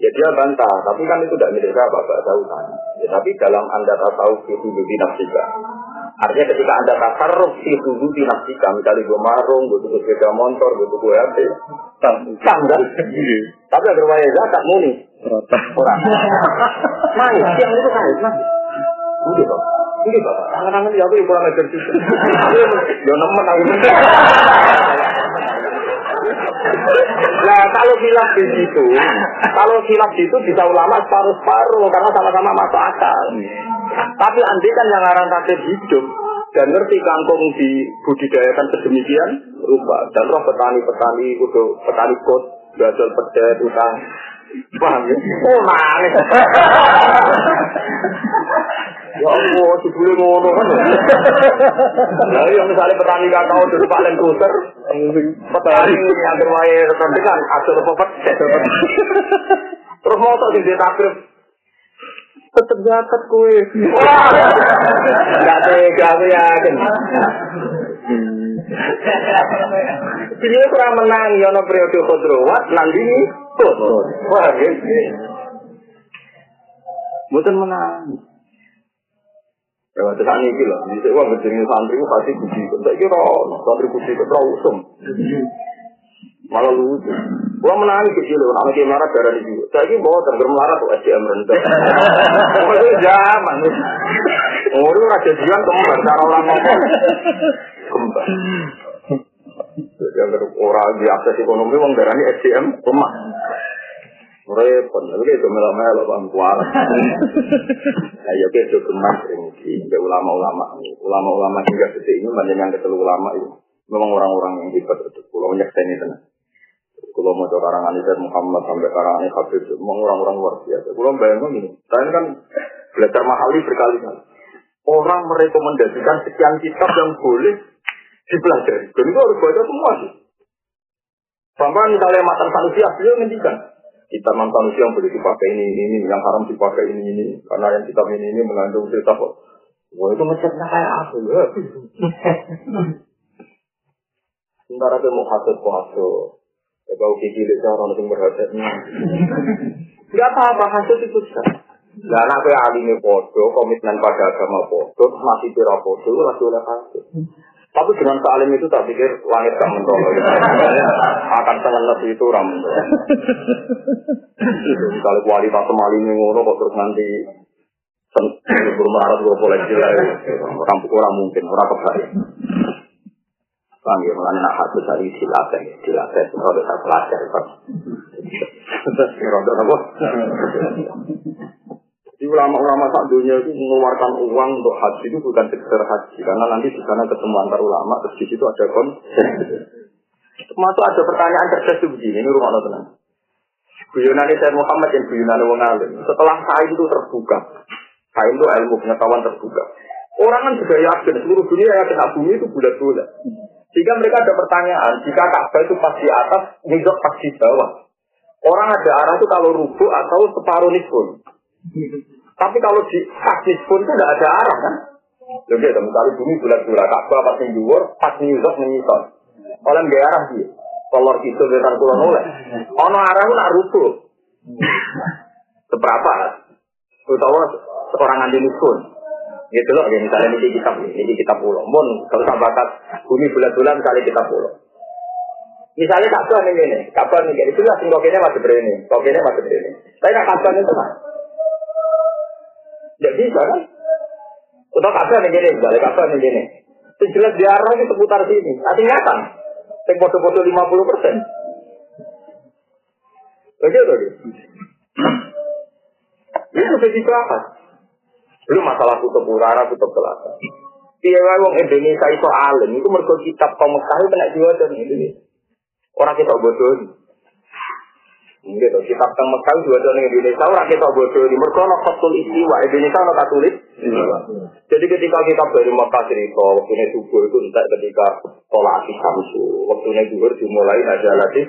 Ya dia bantah, tapi kan itu tidak milik saya, Bapak tahu kan. Ya, tapi dalam Anda tahu itu lebih nafsika. Artinya ketika Anda tasarruf itu di nafsika, misalnya gue marung, gue tuku sepeda motor, gue tuku HP, sam, kan? Tapi agar waya zakat muni. Orang. Manis, yang itu kan, mas. Udah, Pak. Ini bapak, tangan-tangan ya aku yang kurang ajar juga. Ya nemen aku. Nah kalau hilaf di situ, kalau hilaf di situ bisa ulama separuh-separuh karena sama-sama masuk akal. Tapi andai kan yang ngarang takdir hidup dan ngerti kangkung dibudidayakan sedemikian rupa dan roh petani-petani kudu petani kot gadol pedet utang paham ya? Oh nangis. Ya Allah, dibule ngono kan. Lah yang misalnya petani kakao dulu paling kuser, petani yang terwae rendah kan asal apa pedet. Terus mau tak sing ditakrif tetep zakat kue. Gak tega aku yakin. Jadi kurang menang ya no periode kodrowat nanti Wah, ini. Mungkin menang. Lewat desa ini lah. Ini saya mau jadi santri, pasti kunci. Saya kira santri kunci itu terlalu usum. Malah lucu. Wong menang itu lho, Lewat anak yang marah darah di sini. Saya ini bawa tanggung marah tuh SDM rendah. Oh, itu zaman. Ora itu raja kembar. Cara orang ngomong. Kembar. Jadi orang di akses ekonomi, orang darah ini SDM lemah. Repot, tapi itu melo-melo bang kuar. Nah, ya itu gemas ini di ulama-ulama. Ulama-ulama hingga detik ini banyak yang ketelu ulama itu. Memang orang-orang yang hebat itu. Pulau nyekseni tenang. Kalau mau karangan Isaiah Muhammad sampai karangan Habib, memang orang-orang luar biasa. Kalau bayangkan ini, saya kan belajar mahali berkali-kali. Orang merekomendasikan sekian kitab yang boleh dipelajari. Dan itu harus baca semua sih. Sampai misalnya matan sanusi beliau ngendikan. Kitab mantan sanusi yang boleh dipakai ini, ini, ini, yang haram dipakai ini, ini. Karena yang kitab ini, ini mengandung cerita kok. Wah itu masjidnya kayak apa ya? Sementara dia mau hasut, hasut. Ya kau kiki lihat orang yang berhati. Gak apa-apa, hasil itu sah. Nah, anak kue alimi podo, komitmen pada agama podo, masih pira itu masih oleh hasil. Tapi dengan salim itu tak pikir langit gak mentolong. Akan lebih itu ram. Misalnya kualitas semali ini ngono kok terus nanti bermarat gue koleksi lah. Orang orang mungkin orang kebaik. Paham ya, mulanya nak hati dari dilatih, dilatih, kalau saya pelajar, Pak. Rontok apa? Di ulama-ulama saat dunia itu mengeluarkan uang untuk haji itu bukan sekedar haji, karena nanti di sana ketemu antar ulama, terus di situ ada kon. Termasuk ada pertanyaan cerdas begini, ini rumah tenang. Guyonan saya Muhammad yang guyonan wong alim. Setelah sain itu terbuka, sain itu ilmu pengetahuan terbuka. Orang kan juga yakin, seluruh dunia yakin bumi itu bulat-bulat. Jika mereka ada pertanyaan, jika Ka'bah itu pas di atas, Nizok pas di bawah. Orang ada arah itu kalau rubuh atau separuh nisbun. Tapi kalau di pas nisbun itu tidak ada arah kan? Jadi ada misalnya bumi bulat-bulat, Ka'bah pas di luar, pas Nizok menyisol. Oleh nggak arah dia. Kalau itu dengan kulon oleh. Ono arah itu nak rubuh. Seberapa? Terutama seorang anti nisbun. Gitu loh, ya misalnya ini kitab ini kitab pulau. Mon, kalau tak bakat bumi bulan-bulan misalnya kitab pulau. Misalnya Ka'bah ini, Ka'bah ini, jelas kokenya masih berini, kokenya masih berini. Tapi Ka'bah itu mah, tidak bisa kan? Atau Ka'bah nih ini, misalnya Ka'bah nih ini. Itu jelas di arah ini seputar sini, artinya kan? Yang foto-foto 50 persen. Begitu, Itu jadi apa? Belum masalah kutub utara, kutub selatan. Iya, wong Indonesia itu alim, itu mergo kitab kaum Mekah itu kena diwajah Indonesia. Orang kita bodoh. Gitu, kitab teng Mekah juga ada Indonesia, orang kita bodoh ini. Mereka ada fatul istiwa, Indonesia ada tulis. Jadi ketika kita dari Mekah cerita, waktu ini subuh itu entah ketika tolak di Samsu, waktu ini duhur dimulai aja lagi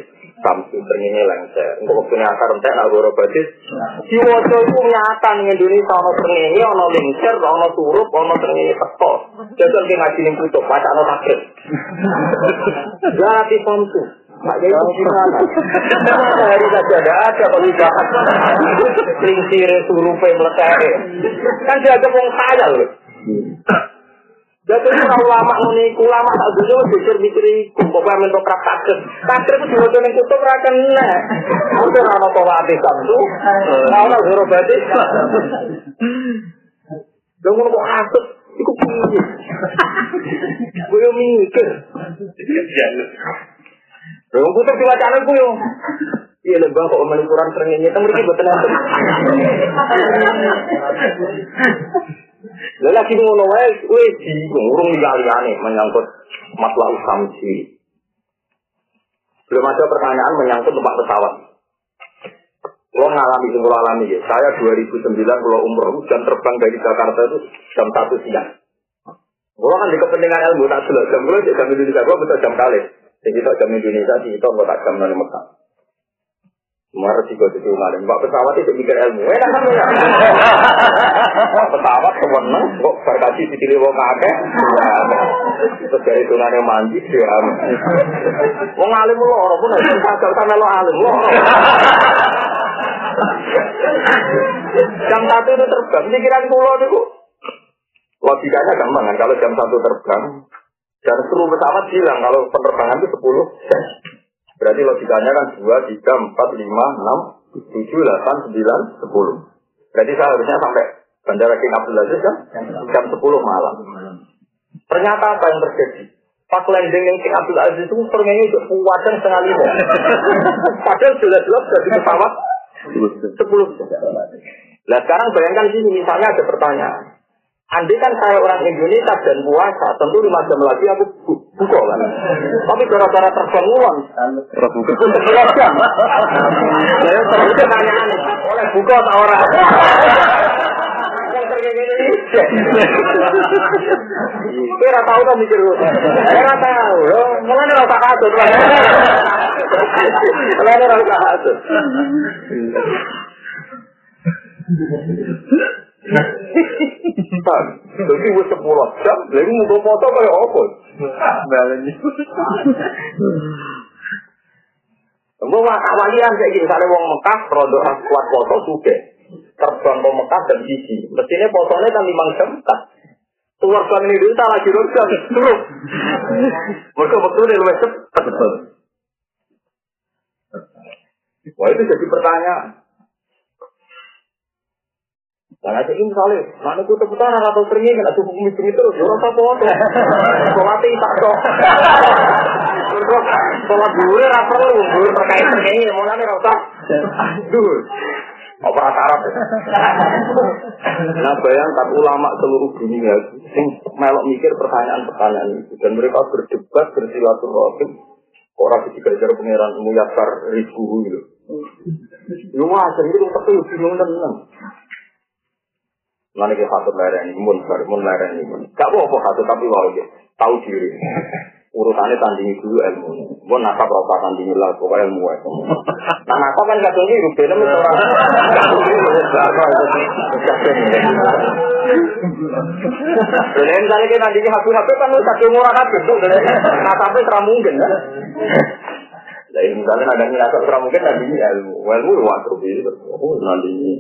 Samsu ternyini lengser. Untuk waktu ini akar entek nak goro badis. Di wajah itu nyata nih Indonesia, ada ternyini, ada lengser, ada surup, ada ternyini teko. Jadi ngaji yang tutup, baca ada takdir. Jadi Samsu. Pak Kiai itu gimana? Hari saja ada ada kalau dibahas. Lingsir surupe meletere. Kan dia ada wong kaya loh. Jadi itu ulama ngene ulama tak dulu mikir mikir iku kok men tok praktek. Praktek itu diwaca ning kutub ra kena. Ora ana kok ati samsu. Ora zero berarti. Dong ngono kok hasut iku piye? Gue mikir. Wong puter diwacane ku yo. Iya lebah kok omel ukuran srengenge teng mriki boten enten. Lha lagi ngono wae kowe bingung urung liyane menyangkut masalah samsi. Belum ada pertanyaan menyangkut tempat pesawat. Lo ngalami sing alami ya. Saya 2009 kalau umroh jam terbang dari Jakarta itu jam 1 siang. Kalau kan di kepentingan ilmu tak jelas jam gue jam Indonesia gue betul jam kali. Jadi tak jam Indonesia di itu nggak tak jam dari Mekah. Semua resiko itu ngalim. Pak pesawat itu mikir ilmu. Eh, kan ya. pesawat sewenang, kok berkasi di tili wong kakek. Terus dari tunane mandi ya. Wong alim lo orang pun harus kagak sana lo alim lo. Jam satu itu terbang, pikiran kulo itu logikanya gampang kan kalau jam satu terbang dan seluruh pesawat bilang kalau penerbangan itu 10 jam. Berarti logikanya kan 2, 3, 4, 5, 6, 7, 8, 9, 10. Berarti saya harusnya sampai Bandara King Abdul Aziz kan jam 10 malam. Ternyata apa yang terjadi? Pas landing yang King Abdul Aziz itu permennya itu kuatan setengah lima. Padahal jelas-jelas dari pesawat 10 jam. Nah sekarang bayangkan sini, misalnya ada pertanyaan. Andai kan saya orang Indonesia dan puasa, tentu lima jam lagi aku bu buka kan. Tapi gara-gara terbangun, buka sebelas jam. Saya terus pertanyaan oleh buka atau orang? Yang terkait ini, kira tahu kan mikir lu? Kira tahu, mulai nih rasa kasut, mulai nih rasa kasut. Tan, jadi gue sepuluh jam, lagi mau foto kayak apa? Balanya. Mau awalian kayak gini, misalnya wong Mekah, produk kuat foto suge, terbang ke Mekah dan sisi. Mestinya fotonya kan lima jam, tak. Keluar ke Indonesia lagi jam, turun. Mereka nih lebih cepat. Wah itu jadi pertanyaan. Nah, nanti ini misalnya, mana tuh teputan atau seringnya kan, atau hukum itu terus, ya rasa foto. Sholat tak dong. Sholat dulu, rasa lu, dulu terkait seringnya, mau nanti rasa. Dulu. Rata Arab? Nah bayangkan ulama seluruh dunia sing melok mikir pertanyaan-pertanyaan itu dan mereka berdebat bersilaturahim orang digajar pangeran muyasar rizku gitu. Lu wajar itu tapi bingung tenang. Mana kita satu lereng ini, mun, mun lereng ini. Gak apa-apa satu tapi wow ya, tahu diri. Urutannya tandingi dulu ilmu. Mun nakap apa tandingi lah, pokoknya ilmu itu. Nah nakap kan tunggu, rupanya itu orang. Jadi misalnya kita tandingi HP-HP kan lu satu murah HP tuh. Nah tapi terang mungkin kan. Nah, misalnya ada ngerasa terang mungkin tandingi ilmu. Ilmu ya waktu itu. Oh, tandingi.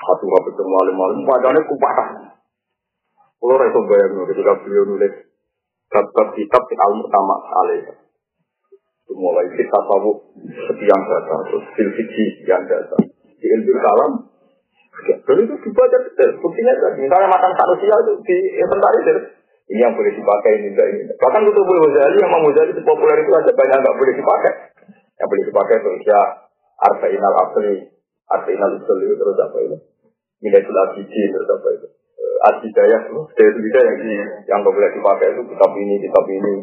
Satu nggak ketemu alim alim, padahal kupatas. Kalau rasa bayang ketika beliau nulis kitab di al pertama alih. Mulai kita tahu sekian data, terus filsiki sekian data. Di ilmu kalam, dan itu dibaca detail. Buktinya tadi, misalnya makan manusia itu di inventarisir. Ini yang boleh dipakai, ini enggak ini. Bahkan untuk boleh Ghazali, yang mau Ghazali itu populer itu ada banyak nggak boleh dipakai. Yang boleh dipakai itu ya Arba'in al-Asli, Arba'in al-Usul itu terus apa itu. Minatul Abidi terus apa itu. Adidayah itu, dari itu yang, yang boleh dipakai itu kitab ini, kitab ini.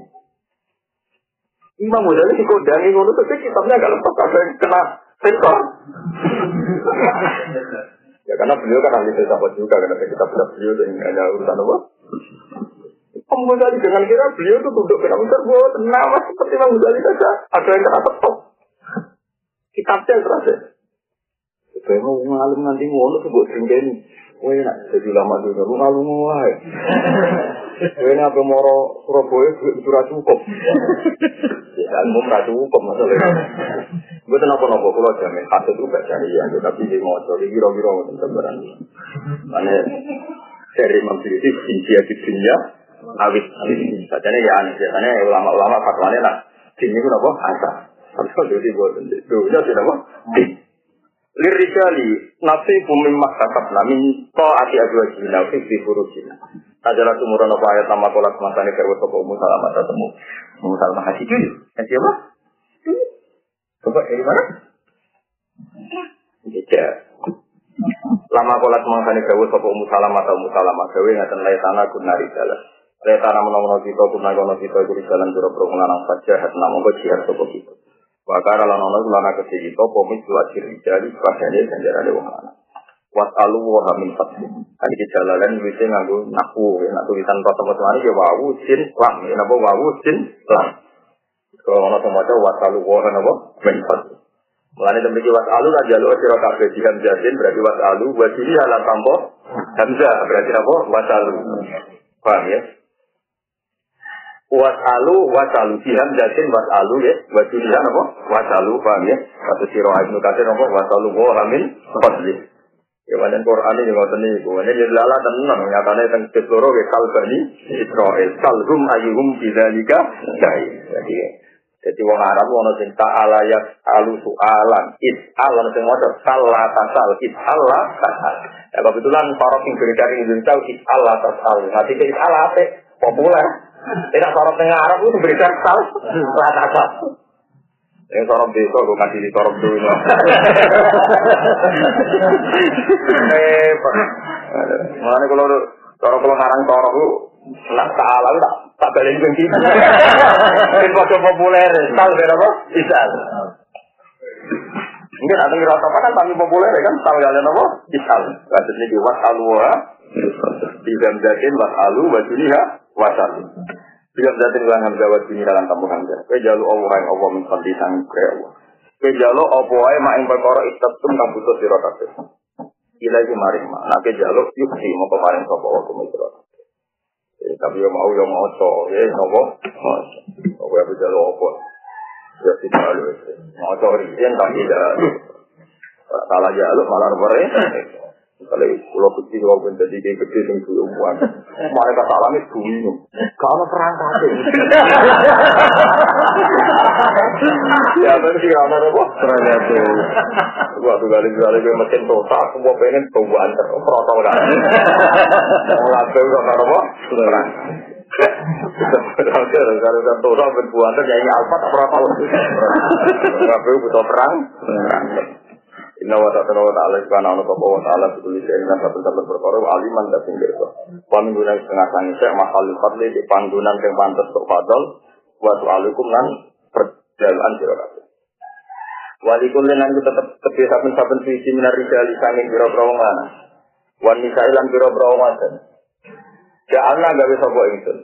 Imam Ghazali dikodangi ngono tapi kitabnya agak lengkap ada yang kena sensor. ya karena beliau kan ahli filsafat juga karena kitab-kitab beliau yang hanya urusan apa? Imam Ghazali dengan kira beliau itu duduk kena besar bahwa nama seperti Imam Ghazali saja ada yang kena tetap. Kitabnya terasa. Mau ngalim nanti ngono tuh buat sendiri. Wah enak jadi lama dulu, lu ngalim wae. Ini apa moro Surabaya sudah cukup. Ya kan cukup masalahnya. Gue kenapa nopo kalau jamin hasil itu baca ya, tapi di mau cari kira-kira mau tembaran. Mana dari memiliki insia di dunia awit. Sajane ya aneh, biasanya ulama-ulama fatwanya lah. Ini itu nopo asa. Tapi kalau jadi buat tidak apa. Lirijali nafsi bumi makasab namin to ati adu ajina fi furujina. Adalah tumuran apa ayat nama kolak masane kerwa sopo musalamat temu. Musalamah hati jujur. Yang siapa? Coba dari mana? Tidak. Lama kolak masane kerwa sopo musalamat atau musalamat gawe ngaten laitana kunari dalam. Laitana menawa kita kunagono kita guru jalan jero perungulan saja hat namung jihad sopo kita. Wakara lan ono lana kecil itu pomis dua ciri jari padane ganjarane wong lanang. Wat alu wa min fatih. Kan iki jalalan wis nganggo naku nak tulisan kota mari ya wawu sin lam napa wawu sin lam. Kalau ono maca wat alu wa napa min fatih. Mulane demikian wat alu ra jalo sira kabeh jiham jasin berarti wat alu wa sini halan tampo hamzah berarti apa wat alu. Paham ya? Wasalu wasalu. Jiham jatin wasalu ya. Wajurihan apa? Wasalu paham ya? Atau siro ibnu kasir apa? Wasalu wa hamin fadli. Ya wajan Quran ini ngoten niku. Ini jadi lala tenan. Nyatane teng seluruh ya kalbani Israel kalhum ayyuhum bidzalika dai jadi Jadi wong Arab ono sing ta'ala ya alu su'alan. Is ono sing maca salah tasal. Is Allah tasal. Ya kebetulan sorok sing dari Indonesia is Allah tasal. Nanti is Allah? Populer. Tidak sorok tengah Arab itu beda sal la tasal. Yang sorok desa gue kasih di sorok dulu. Eh, Mulane kalau sorok kalau ngarang sorok nak salah tak tak balik gitu. Ini foto populer, tahu berapa? Isal. Mungkin ada ngira apa kan tapi populer kan tahu kalian apa? Isal. Maksudnya di wasalwa, di gamzatin wasalu, wasuniha, wasalu. Di gamzatin ulang hamzah wasuni dalam tambung hamzah. Kue jalu Allah yang Allah menfanti sang kue Allah. Kue jalu Allah yang main perkara istatum kang butuh sirokatnya. Ila maring ma. Nah kue jalu mau kemarin sopa waktu mikro. Eh, tapi yang mau yang mau so, ya nopo, nopo ya bisa lopo. Ya tidak lalu itu. Mau so tapi tidak. Salah jalur malah repot. Kalau pulau kecil kalau jadi kayak gede yang dulu mereka tak lami dulu. Kalau perangkat ini. Ya, tapi sih kalau ada bos terakhir itu, gua tuh galih galih gue mesin total, gua pengen tumbuhan terus protol kan. Mulai tuh gak ada bos terakhir. Kalau kita tahu, kalau kita tahu, kalau kita tahu, kalau kita Inna wa ta'ala wa ta'ala kana ana sapa wa ta'ala kudu sing lan saben-saben perkara aliman ta sing pirsa. Wa min guna setengah sangi sek mahal fadli di panggonan sing pantes tok fadl wa ta'alukum lan perjalanan sira kabeh. Wali kulen lan tetep tepi saben-saben siji minar rijali sanging pira-pira wong. Wan nisa lan pira-pira wong wadon. Ja'alna gawe sapa ingsun.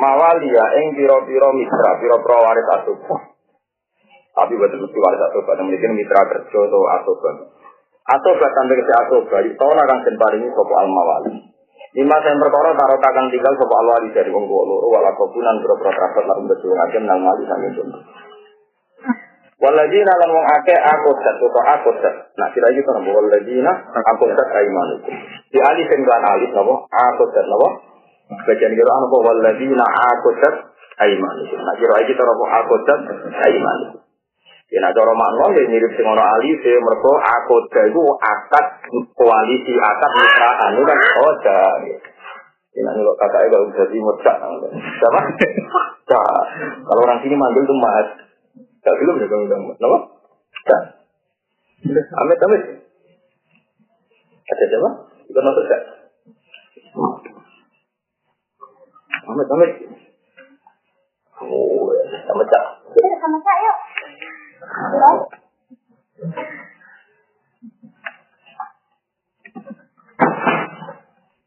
Mawalia ing pira-pira mitra, pira-pira waris. Tapi betul mesti waris atoba, memiliki mitra kerja atau atoba. Atoba sampai ke atoba, itu orang akan paringi sopo almawali. Lima saya perkara taruh takkan tinggal sopo alwali dari wong tua loro wala kobunan berapa terakhir lalu betul ngajam nang mali sampai contoh. Waladina lan wong ake akodat atau akodat. Nah kira gitu nabo waladina akodat aimanukum. Di alif yang bukan alif nabo akodat nabo. Bagian kira nabo waladina akodat aimanukum. Nah kira gitu nabo akodat aimanukum. Ya nak cara makna ya mirip sing ana ali se mergo akoda iku akad koalisi akad mitraan itu kan oda. Ya nak kalau kakak kalau jadi mecak. Siapa? Kalau orang sini manggil tuh mas. Gak belum ya kamu bilang Kenapa? Cak. Amit amit. Ada siapa? Ikut masuk cak. Amit amit. Oh, sama cak.
Sama saya.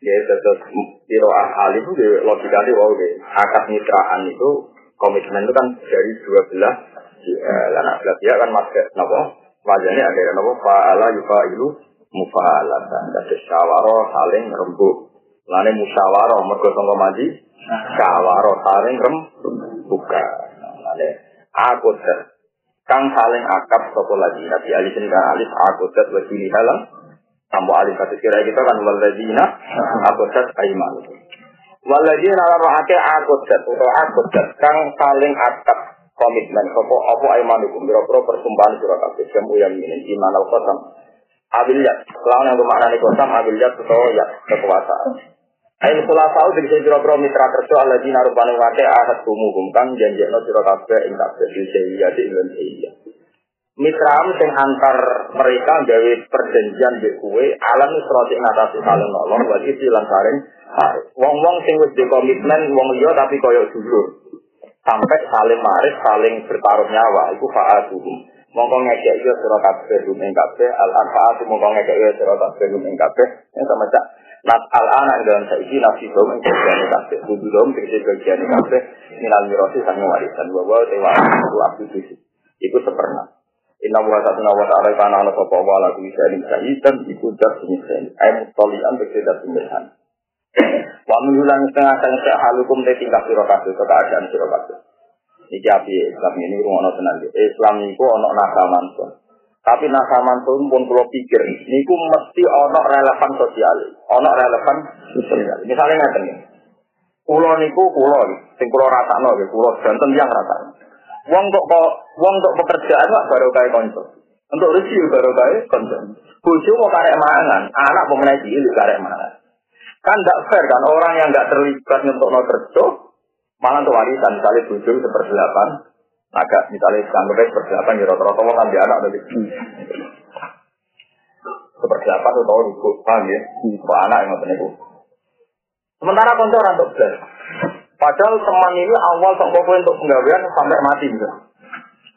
Ya, terus kiroah al itu logikanya wow deh. Akad mitraan itu komitmen itu kan dari dua belah anak belah dia kan masuk nopo wajahnya ada nopo faala yufa ilu mufaalatan dan syawaro saling rembuk. Lane musyawaro mergo sangka maji saling rem buka. Lane aku ter kang saling akap sopo lagi nabi alif dan alif aku ter wajini halang Sampo alif satu kira kita kan waladina akodat aiman. Waladina rohake akodat atau akodat kang saling akad komitmen sopo opo aiman hukum biro-biro persumpahan surah kabeh jamu yang ini iman al. Abil yat, lawan yang bermakna abil yat atau yat kekuasaan. Ain kula tau dari sing biro mitra kerja aladina rupane wake ahad humuhum kang janjekno surah kabeh ing kabeh di di Indonesia. Mitram sing antar mereka gawe perjanjian di kue alam seroti ngatasi saling nolong wajib silang saring wong-wong sing wis di komitmen wong liya tapi koyok jujur. Sampai saling maris saling bertaruh nyawa itu fa'atuhum mongko ngekek yo sira kabeh rum ing kabeh al anfaat mongko ngekek yo sira kabeh rum ing kabeh. Yang sama cak Nat al anak dalam saiki nasi dom ing bagian kabeh. Kudu dom tegese bagian kabeh. Minal mirosi sang warisan. Bahwa tewa itu aktivis itu seperna. Inna wa ta'ala wa ta'ala kana ala sapa wa ala kulli shay'in shahidan iku dat sini ay mustalian berseda simihan. Wa minulan setengah setengah halukum te tingkah sira kabeh. Keadaan sira kabeh. Iki api Islam ini rumono tenan. Islam niku ana nakaman Tapi nakaman pun pun kula pikir niku mesti ana relevan sosial, ana relevan sosial. Misalnya ngaten nih. Kulo niku kulo sing kulo kulo janten yang rasakno. Wong kok kok wong pekerjaan kok baru kayak konco. Untuk rezeki baru kayak konco. Bojo mau karek mangan, anak mau menaiki cilik karek mangan. Kan tidak fair kan orang yang nggak terlibat untuk no kerja malah untuk warisan misalnya bojo seperdelapan, agak misalnya sampai seperdelapan ya rata-rata kan dia anak dari seperdelapan atau rugu, paham ya? Pak anak yang ngoten itu. Sementara konco untuk belas. Padahal teman ini awal sok untuk penggawean sampai mati gitu.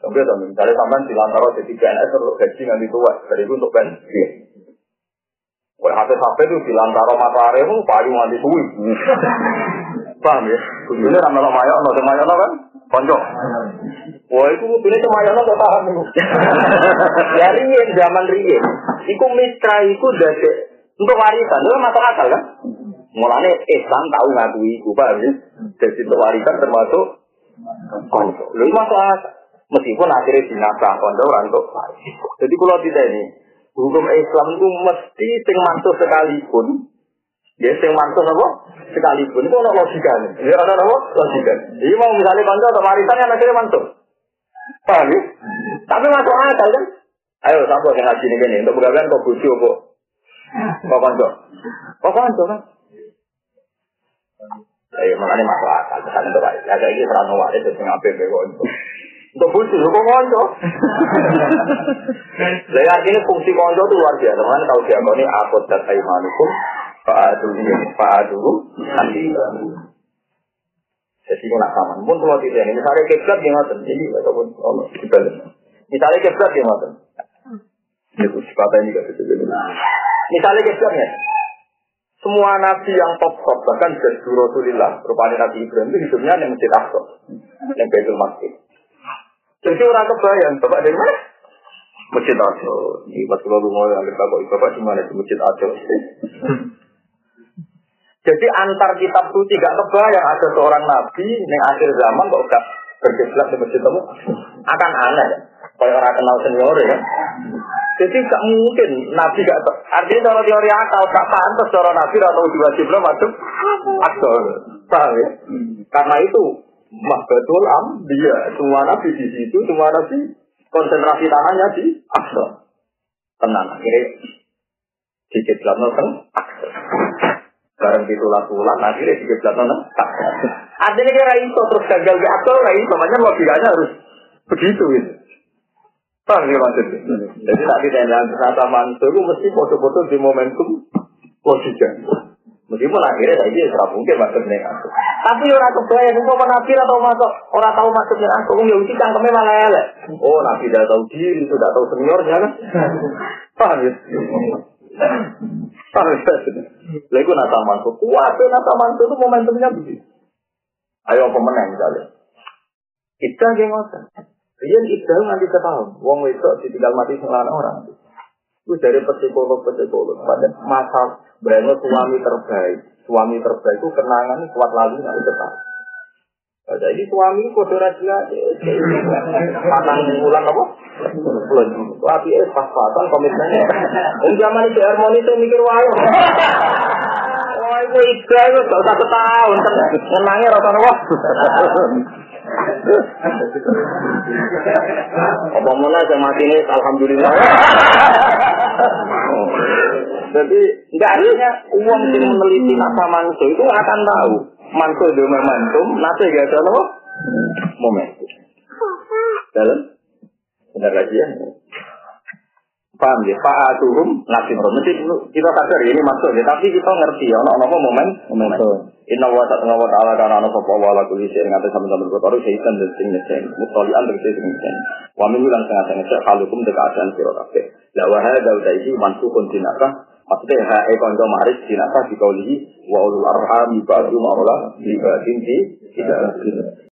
Tapi ya, misalnya sampai di lantaro jadi PNS untuk gaji nganti tua, dari itu untuk bensin. Wah, HP-HP itu di lantaro matahari itu payu nganti suwi. Paham ya? Kudune ra melo mayok, no mayok kan? Konco. Wah, itu kudune cuma mayok kok paham itu. Ya riyen zaman riyen. Iku mitra iku dadi untuk warisan, itu masuk akal kan? Mulane Islam tahu ngakui iku, paham ya? Jadi untuk warisan termasuk konco. Lu masuk akal. Meskipun akhirnya dinasah konco orang untuk Jadi kalau tidak ini, hukum Islam itu mesti sing mantu sekalipun Ya sing mantu apa? Sekalipun itu ada logika nih. Ya ada apa? Logika. Jadi mau misalnya kanca atau warisan yang akhirnya mantu. Paham ya? Tapi masuk akal kan? Ayo sapa yang ngaji ini gini untuk begawan kok bojo kok. Kok kanca? Kok kanca kan? Ayo makanya masuk akal misalnya untuk waris. Ya kayak ini serano waris itu ngapain kok untuk fungsi, lu kok konco? Lah artinya fungsi konco itu luar biasa. Kan tahu dia ini akut dan aimanukum fa'adu fa'adu. Jadi kalau sama, pun kalau tidak ini, misalnya kiblat yang ngoten, jadi ataupun Allah dibalik. Misalnya kiblat yang ngoten. Itu sepatah ini gak Misalnya kiblatnya, semua nabi yang top top bahkan dari Rasulullah, rupanya Nabi Ibrahim itu hidupnya yang masjid Aqsa, yang Baitul Masjid. Jadi orang kebayang, bapak dari mana? Masjid Ajo. Ini pas kalau lu mau ambil bapak, bapak di mana? Masjid Ajo. Jadi antar kitab suci gak kebayang ada seorang nabi yang akhir zaman kok gak berkiblat di masjid itu akan aneh. Kalau orang kenal senior ya. Jadi gak mungkin nabi gak artinya kalau teori akal gak pantas seorang nabi atau diwajibkan masuk akal. Paham ya? Karena itu Mahbatul am dia semua nabi di situ, semua nabi konsentrasi tangannya di Aqsa. Tenang, akhirnya di kiblat nonton Aqsa. Bareng ditulah tulah, akhirnya kiblat nonton Aqsa. Artinya kira itu terus gagal di Aqsa, nah itu makanya logikanya harus begitu gitu. Paham ya maksudnya? Jadi tak ditendang kata mantu itu mesti foto-foto di momentum logika. Meskipun akhirnya saya ini serap mungkin maksudnya aku. Tapi orang kebayang, semua nabi atau masuk orang tahu maksudnya aku. Ya uji cangkemnya malah elek. Oh nabi tidak tahu diri, tidak tahu seniornya kan? Paham ya? Paham ya? Lalu nata mantu, kuat nata mantu itu momentumnya begitu. Ayo pemenang misalnya. Kita yang ngotot. Rian itu nanti setahun. Wong itu ditinggal mati sembilan orang. Itu dari psikolog-psikolog. Pada masa Brand suami terbaik. Suami terbaik itu kenangan kuat lagi nggak tetap. Ada ini suami kode raja, patang bulan apa? Bulan. Tapi eh pas-pasan komitmennya. Om zaman itu harmoni itu mikir wae. Wah, itu ida itu gak usah setahun. Kenangnya rata-rata. Apa mana yang mati ini, alhamdulillah. Jadi nggak artinya uang yang meneliti nasa manso itu akan tahu manso itu momentum, nasa gak ada apa? Momentum. Dalam benar lagi ya. Paham ya? Pak Aturum nasib Mesti kita sadar ini masuk ya, tapi kita ngerti ya, ono apa momen momentum. Inna wa ta'ala wa ta'ala kana ana sapa wa la kulli shay'in ngate sampeyan perkara syaitan dan sing ngecen. Mutalian tegese sing ngecen. Wa min lan sing ngecen halukum dekatan sira kabeh. La wa mansukun dinaka Maksudnya ha e kanca maris dinaka dikaulihi wa ulul arham ba'du ma'ula li ba'din di tidak